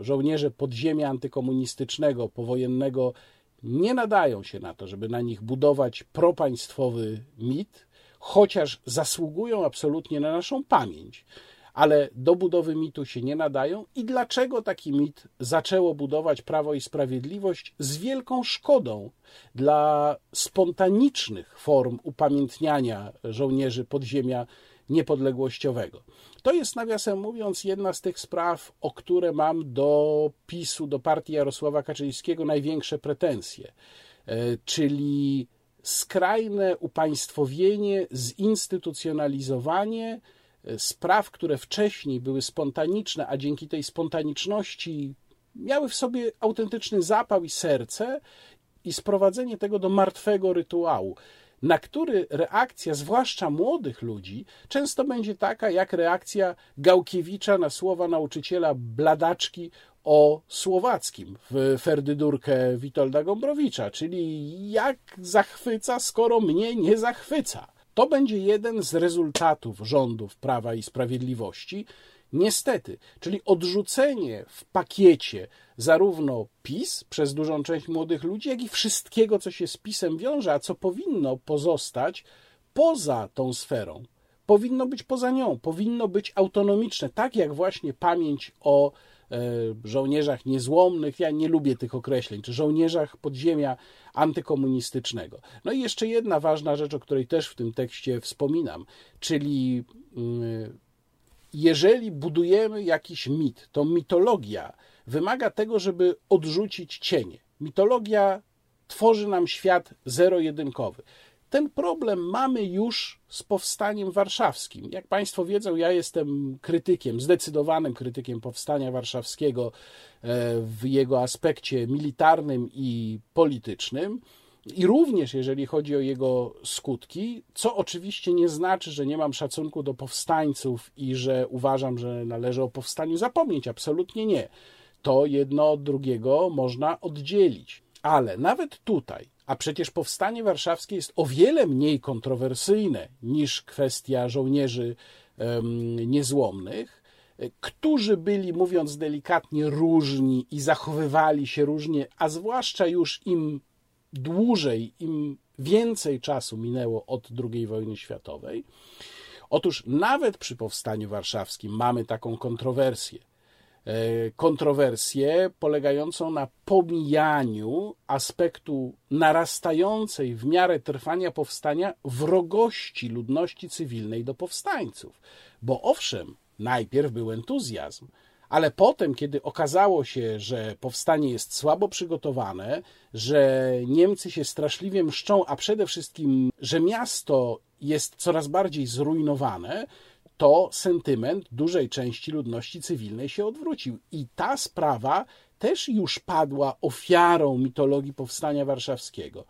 S1: żołnierze podziemia antykomunistycznego, powojennego nie nadają się na to, żeby na nich budować propaństwowy mit, chociaż zasługują absolutnie na naszą pamięć, ale do budowy mitu się nie nadają i dlaczego taki mit zaczęło budować Prawo i Sprawiedliwość z wielką szkodą dla spontanicznych form upamiętniania żołnierzy podziemia niepodległościowego. To jest, nawiasem mówiąc, jedna z tych spraw, o które mam do PiSu, do partii Jarosława Kaczyńskiego największe pretensje, e, czyli skrajne upaństwowienie, zinstytucjonalizowanie spraw, które wcześniej były spontaniczne, a dzięki tej spontaniczności miały w sobie autentyczny zapał i serce, i sprowadzenie tego do martwego rytuału na który reakcja, zwłaszcza młodych ludzi, często będzie taka jak reakcja Gałkiewicza na słowa nauczyciela Bladaczki o słowackim w Ferdydurkę Witolda Gombrowicza, czyli jak zachwyca, skoro mnie nie zachwyca. To będzie jeden z rezultatów rządów Prawa i Sprawiedliwości, Niestety, czyli odrzucenie w pakiecie zarówno PiS przez dużą część młodych ludzi, jak i wszystkiego, co się z PiSem wiąże, a co powinno pozostać poza tą sferą. Powinno być poza nią, powinno być autonomiczne, tak jak właśnie pamięć o żołnierzach niezłomnych, ja nie lubię tych określeń, czy żołnierzach podziemia antykomunistycznego. No i jeszcze jedna ważna rzecz, o której też w tym tekście wspominam, czyli mm, jeżeli budujemy jakiś mit, to mitologia wymaga tego, żeby odrzucić cienie. Mitologia tworzy nam świat zero-jedynkowy. Ten problem mamy już z powstaniem warszawskim. Jak Państwo wiedzą, ja jestem krytykiem, zdecydowanym krytykiem powstania warszawskiego e, w jego aspekcie militarnym i politycznym. I również jeżeli chodzi o jego skutki, co oczywiście nie znaczy, że nie mam szacunku do powstańców i że uważam, że należy o powstaniu zapomnieć. Absolutnie nie. To jedno od drugiego można oddzielić. Ale nawet tutaj, a przecież powstanie warszawskie jest o wiele mniej kontrowersyjne niż kwestia żołnierzy niezłomnych, którzy byli, mówiąc delikatnie, różni i zachowywali się różnie, a zwłaszcza już im dłużej, im więcej czasu minęło od II wojny światowej. Otóż nawet przy powstaniu warszawskim mamy taką kontrowersję. E, kontrowersję polegającą na pomijaniu aspektu narastającej w miarę trwania powstania wrogości ludności cywilnej do powstańców. Bo owszem, najpierw był entuzjazm, ale potem, kiedy okazało się, że powstanie jest słabo przygotowane, że Niemcy się straszliwie mszczą, a przede wszystkim, że miasto jest coraz bardziej zrujnowane, to sentyment dużej części ludności cywilnej się odwrócił. I ta sprawa też już padła ofiarą mitologii powstania warszawskiego.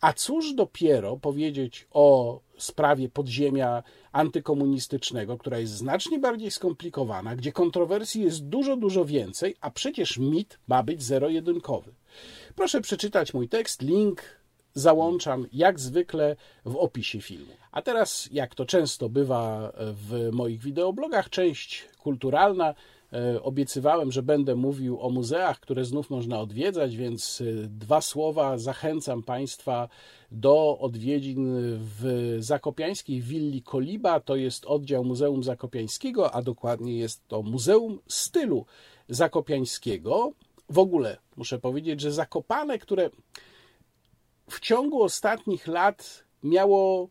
S1: A cóż dopiero powiedzieć o sprawie podziemia antykomunistycznego, która jest znacznie bardziej skomplikowana, gdzie kontrowersji jest dużo, dużo więcej, a przecież mit ma być zero-jedynkowy. Proszę przeczytać mój tekst, link załączam jak zwykle w opisie filmu. A teraz, jak to często bywa w moich wideoblogach, część kulturalna. E, obiecywałem, że będę mówił o muzeach, które znów można odwiedzać, więc e, dwa słowa zachęcam Państwa do odwiedzin w zakopiańskiej willi Koliba. To jest oddział Muzeum Zakopiańskiego, a dokładnie jest to Muzeum Stylu Zakopiańskiego. W ogóle muszę powiedzieć, że Zakopane, które w ciągu ostatnich lat miało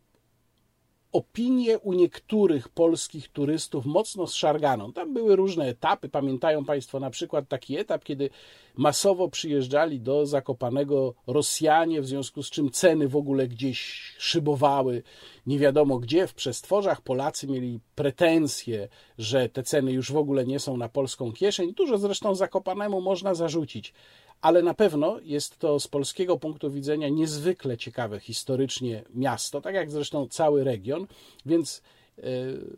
S1: opinię u niektórych polskich turystów mocno zszarganą. Tam były różne etapy. Pamiętają Państwo na przykład taki etap, kiedy masowo przyjeżdżali do Zakopanego Rosjanie, w związku z czym ceny w ogóle gdzieś szybowały, nie wiadomo gdzie, w przestworzach. Polacy mieli pretensje, że te ceny już w ogóle nie są na polską kieszeń. Dużo zresztą Zakopanemu można zarzucić ale na pewno jest to z polskiego punktu widzenia niezwykle ciekawe historycznie miasto, tak jak zresztą cały region, więc e,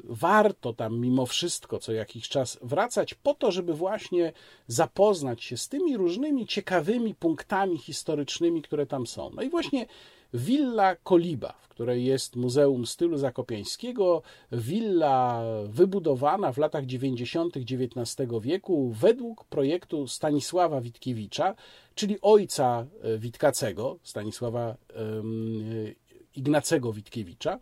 S1: warto tam mimo wszystko co jakiś czas wracać po to, żeby właśnie zapoznać się z tymi różnymi ciekawymi punktami historycznymi, które tam są. No i właśnie Willa Koliba, w której jest Muzeum Stylu Zakopiańskiego, willa wybudowana w latach 90. XIX wieku według projektu Stanisława Witkiewicza, czyli ojca e, Witkacego, Stanisława Ignacego Witkiewicza.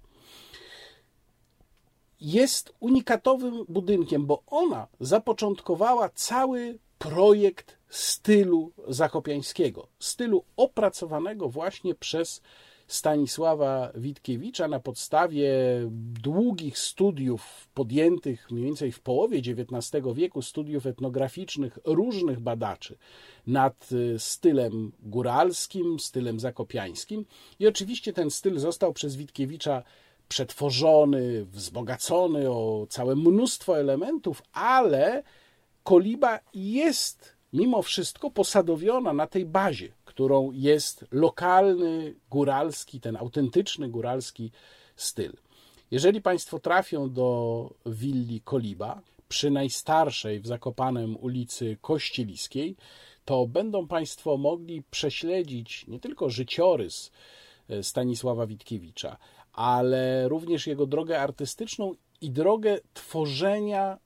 S1: Jest unikatowym budynkiem, bo ona zapoczątkowała cały projekt stylu zakopiańskiego, stylu opracowanego właśnie przez Stanisława Witkiewicza na podstawie długich studiów podjętych mniej więcej w połowie XIX wieku, studiów etnograficznych różnych badaczy nad y, stylem góralskim, stylem zakopiańskim. I oczywiście ten styl został przez Witkiewicza przetworzony, wzbogacony o całe mnóstwo elementów, ale koliba jest mimo wszystko posadowiona na tej bazie, którą jest lokalny, góralski, ten autentyczny góralski styl. Jeżeli Państwo trafią do willi Koliba, przy najstarszej w Zakopanem ulicy Kościeliskiej, to będą Państwo mogli prześledzić nie tylko życiorys e, Stanisława Witkiewicza, ale również jego drogę artystyczną i drogę tworzenia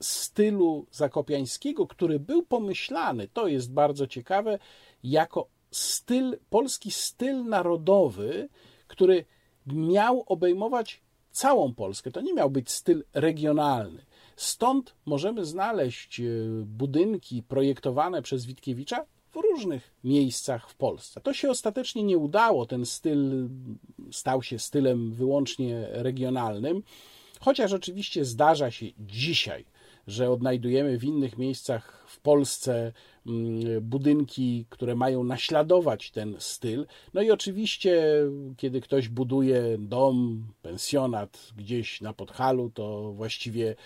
S1: stylu zakopiańskiego, który był pomyślany, to jest bardzo ciekawe, jako styl, polski styl narodowy, który miał obejmować całą Polskę. To nie miał być styl regionalny. Stąd możemy znaleźć e, budynki projektowane przez Witkiewicza w różnych miejscach w Polsce. To się ostatecznie nie udało. Ten styl stał się stylem wyłącznie regionalnym, chociaż oczywiście zdarza się dzisiaj, że odnajdujemy w innych miejscach w Polsce mm, budynki, które mają naśladować ten styl. No i oczywiście, kiedy ktoś buduje dom, pensjonat gdzieś na Podhalu, to właściwie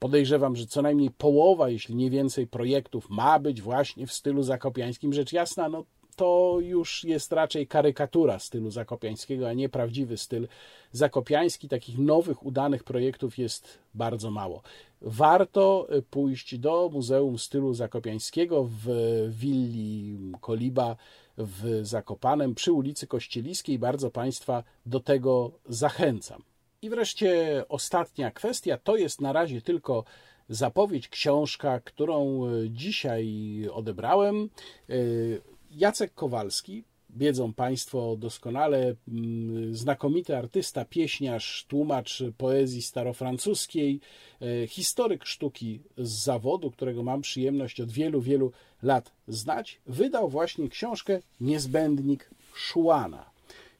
S1: Podejrzewam, że co najmniej połowa, jeśli nie więcej projektów ma być właśnie w stylu zakopiańskim. Rzecz jasna, no to już jest raczej karykatura stylu zakopiańskiego, a nie prawdziwy styl zakopiański. Takich nowych, udanych projektów jest bardzo mało. Warto pójść do Muzeum Stylu Zakopiańskiego w willi Koliba w Zakopanem przy ulicy Kościeliskiej. Bardzo Państwa do tego zachęcam. I wreszcie ostatnia kwestia to jest na razie tylko zapowiedź, książka, którą e, dzisiaj odebrałem. Jacek Kowalski, wiedzą Państwo doskonale, mm, znakomity artysta, pieśniarz, tłumacz poezji starofrancuskiej, e, historyk sztuki z zawodu, którego mam przyjemność od wielu, wielu lat znać, wydał właśnie książkę Niezbędnik Szłana.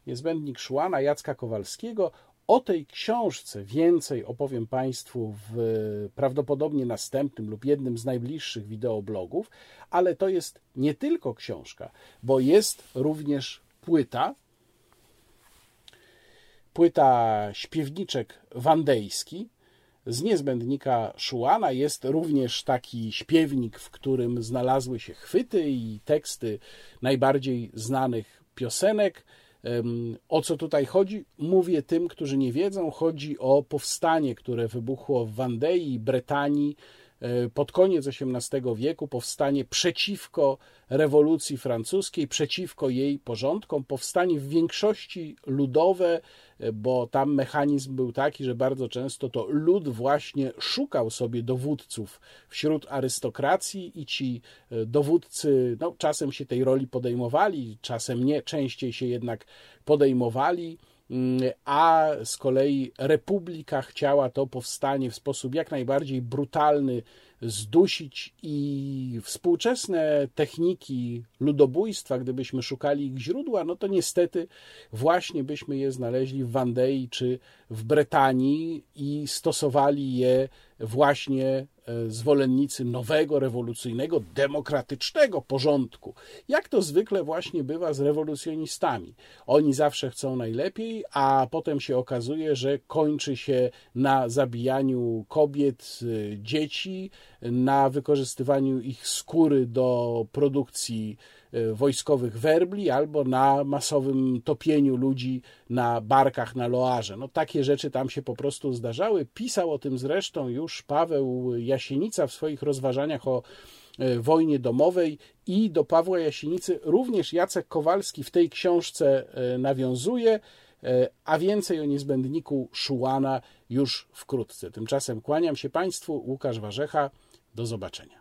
S1: Niezbędnik Szłana Jacka Kowalskiego o tej książce więcej opowiem Państwu w prawdopodobnie następnym lub jednym z najbliższych wideoblogów, ale to jest nie tylko książka, bo jest również płyta, płyta śpiewniczek wandejski, z niezbędnika Szuana jest również taki śpiewnik, w którym znalazły się chwyty i teksty najbardziej znanych piosenek. O co tutaj chodzi? Mówię tym, którzy nie wiedzą. Chodzi o powstanie, które wybuchło w Wandei, Bretanii pod koniec XVIII wieku, powstanie przeciwko rewolucji francuskiej, przeciwko jej porządkom, powstanie w większości ludowe, bo tam mechanizm był taki, że bardzo często to lud właśnie szukał sobie dowódców wśród arystokracji i ci e, dowódcy no, czasem się tej roli podejmowali, czasem nie, częściej się jednak podejmowali a z kolei republika chciała to powstanie w sposób jak najbardziej brutalny zdusić i współczesne techniki ludobójstwa, gdybyśmy szukali ich źródła, no to niestety właśnie byśmy je znaleźli w Wandei czy w Bretanii i stosowali je właśnie e, zwolennicy nowego, rewolucyjnego, demokratycznego porządku. Jak to zwykle właśnie bywa z rewolucjonistami. Oni zawsze chcą najlepiej, a potem się okazuje, że kończy się na zabijaniu kobiet, e, dzieci, na wykorzystywaniu ich skóry do produkcji wojskowych werbli albo na masowym topieniu ludzi na barkach na Loarze. No takie rzeczy tam się po prostu zdarzały. Pisał o tym zresztą już Paweł Jasienica w swoich rozważaniach o e, wojnie domowej i do Pawła Jasienicy również Jacek Kowalski w tej książce e, nawiązuje, a więcej o niezbędniku Szułana już wkrótce. Tymczasem kłaniam się Państwu, Łukasz Warzecha, do zobaczenia.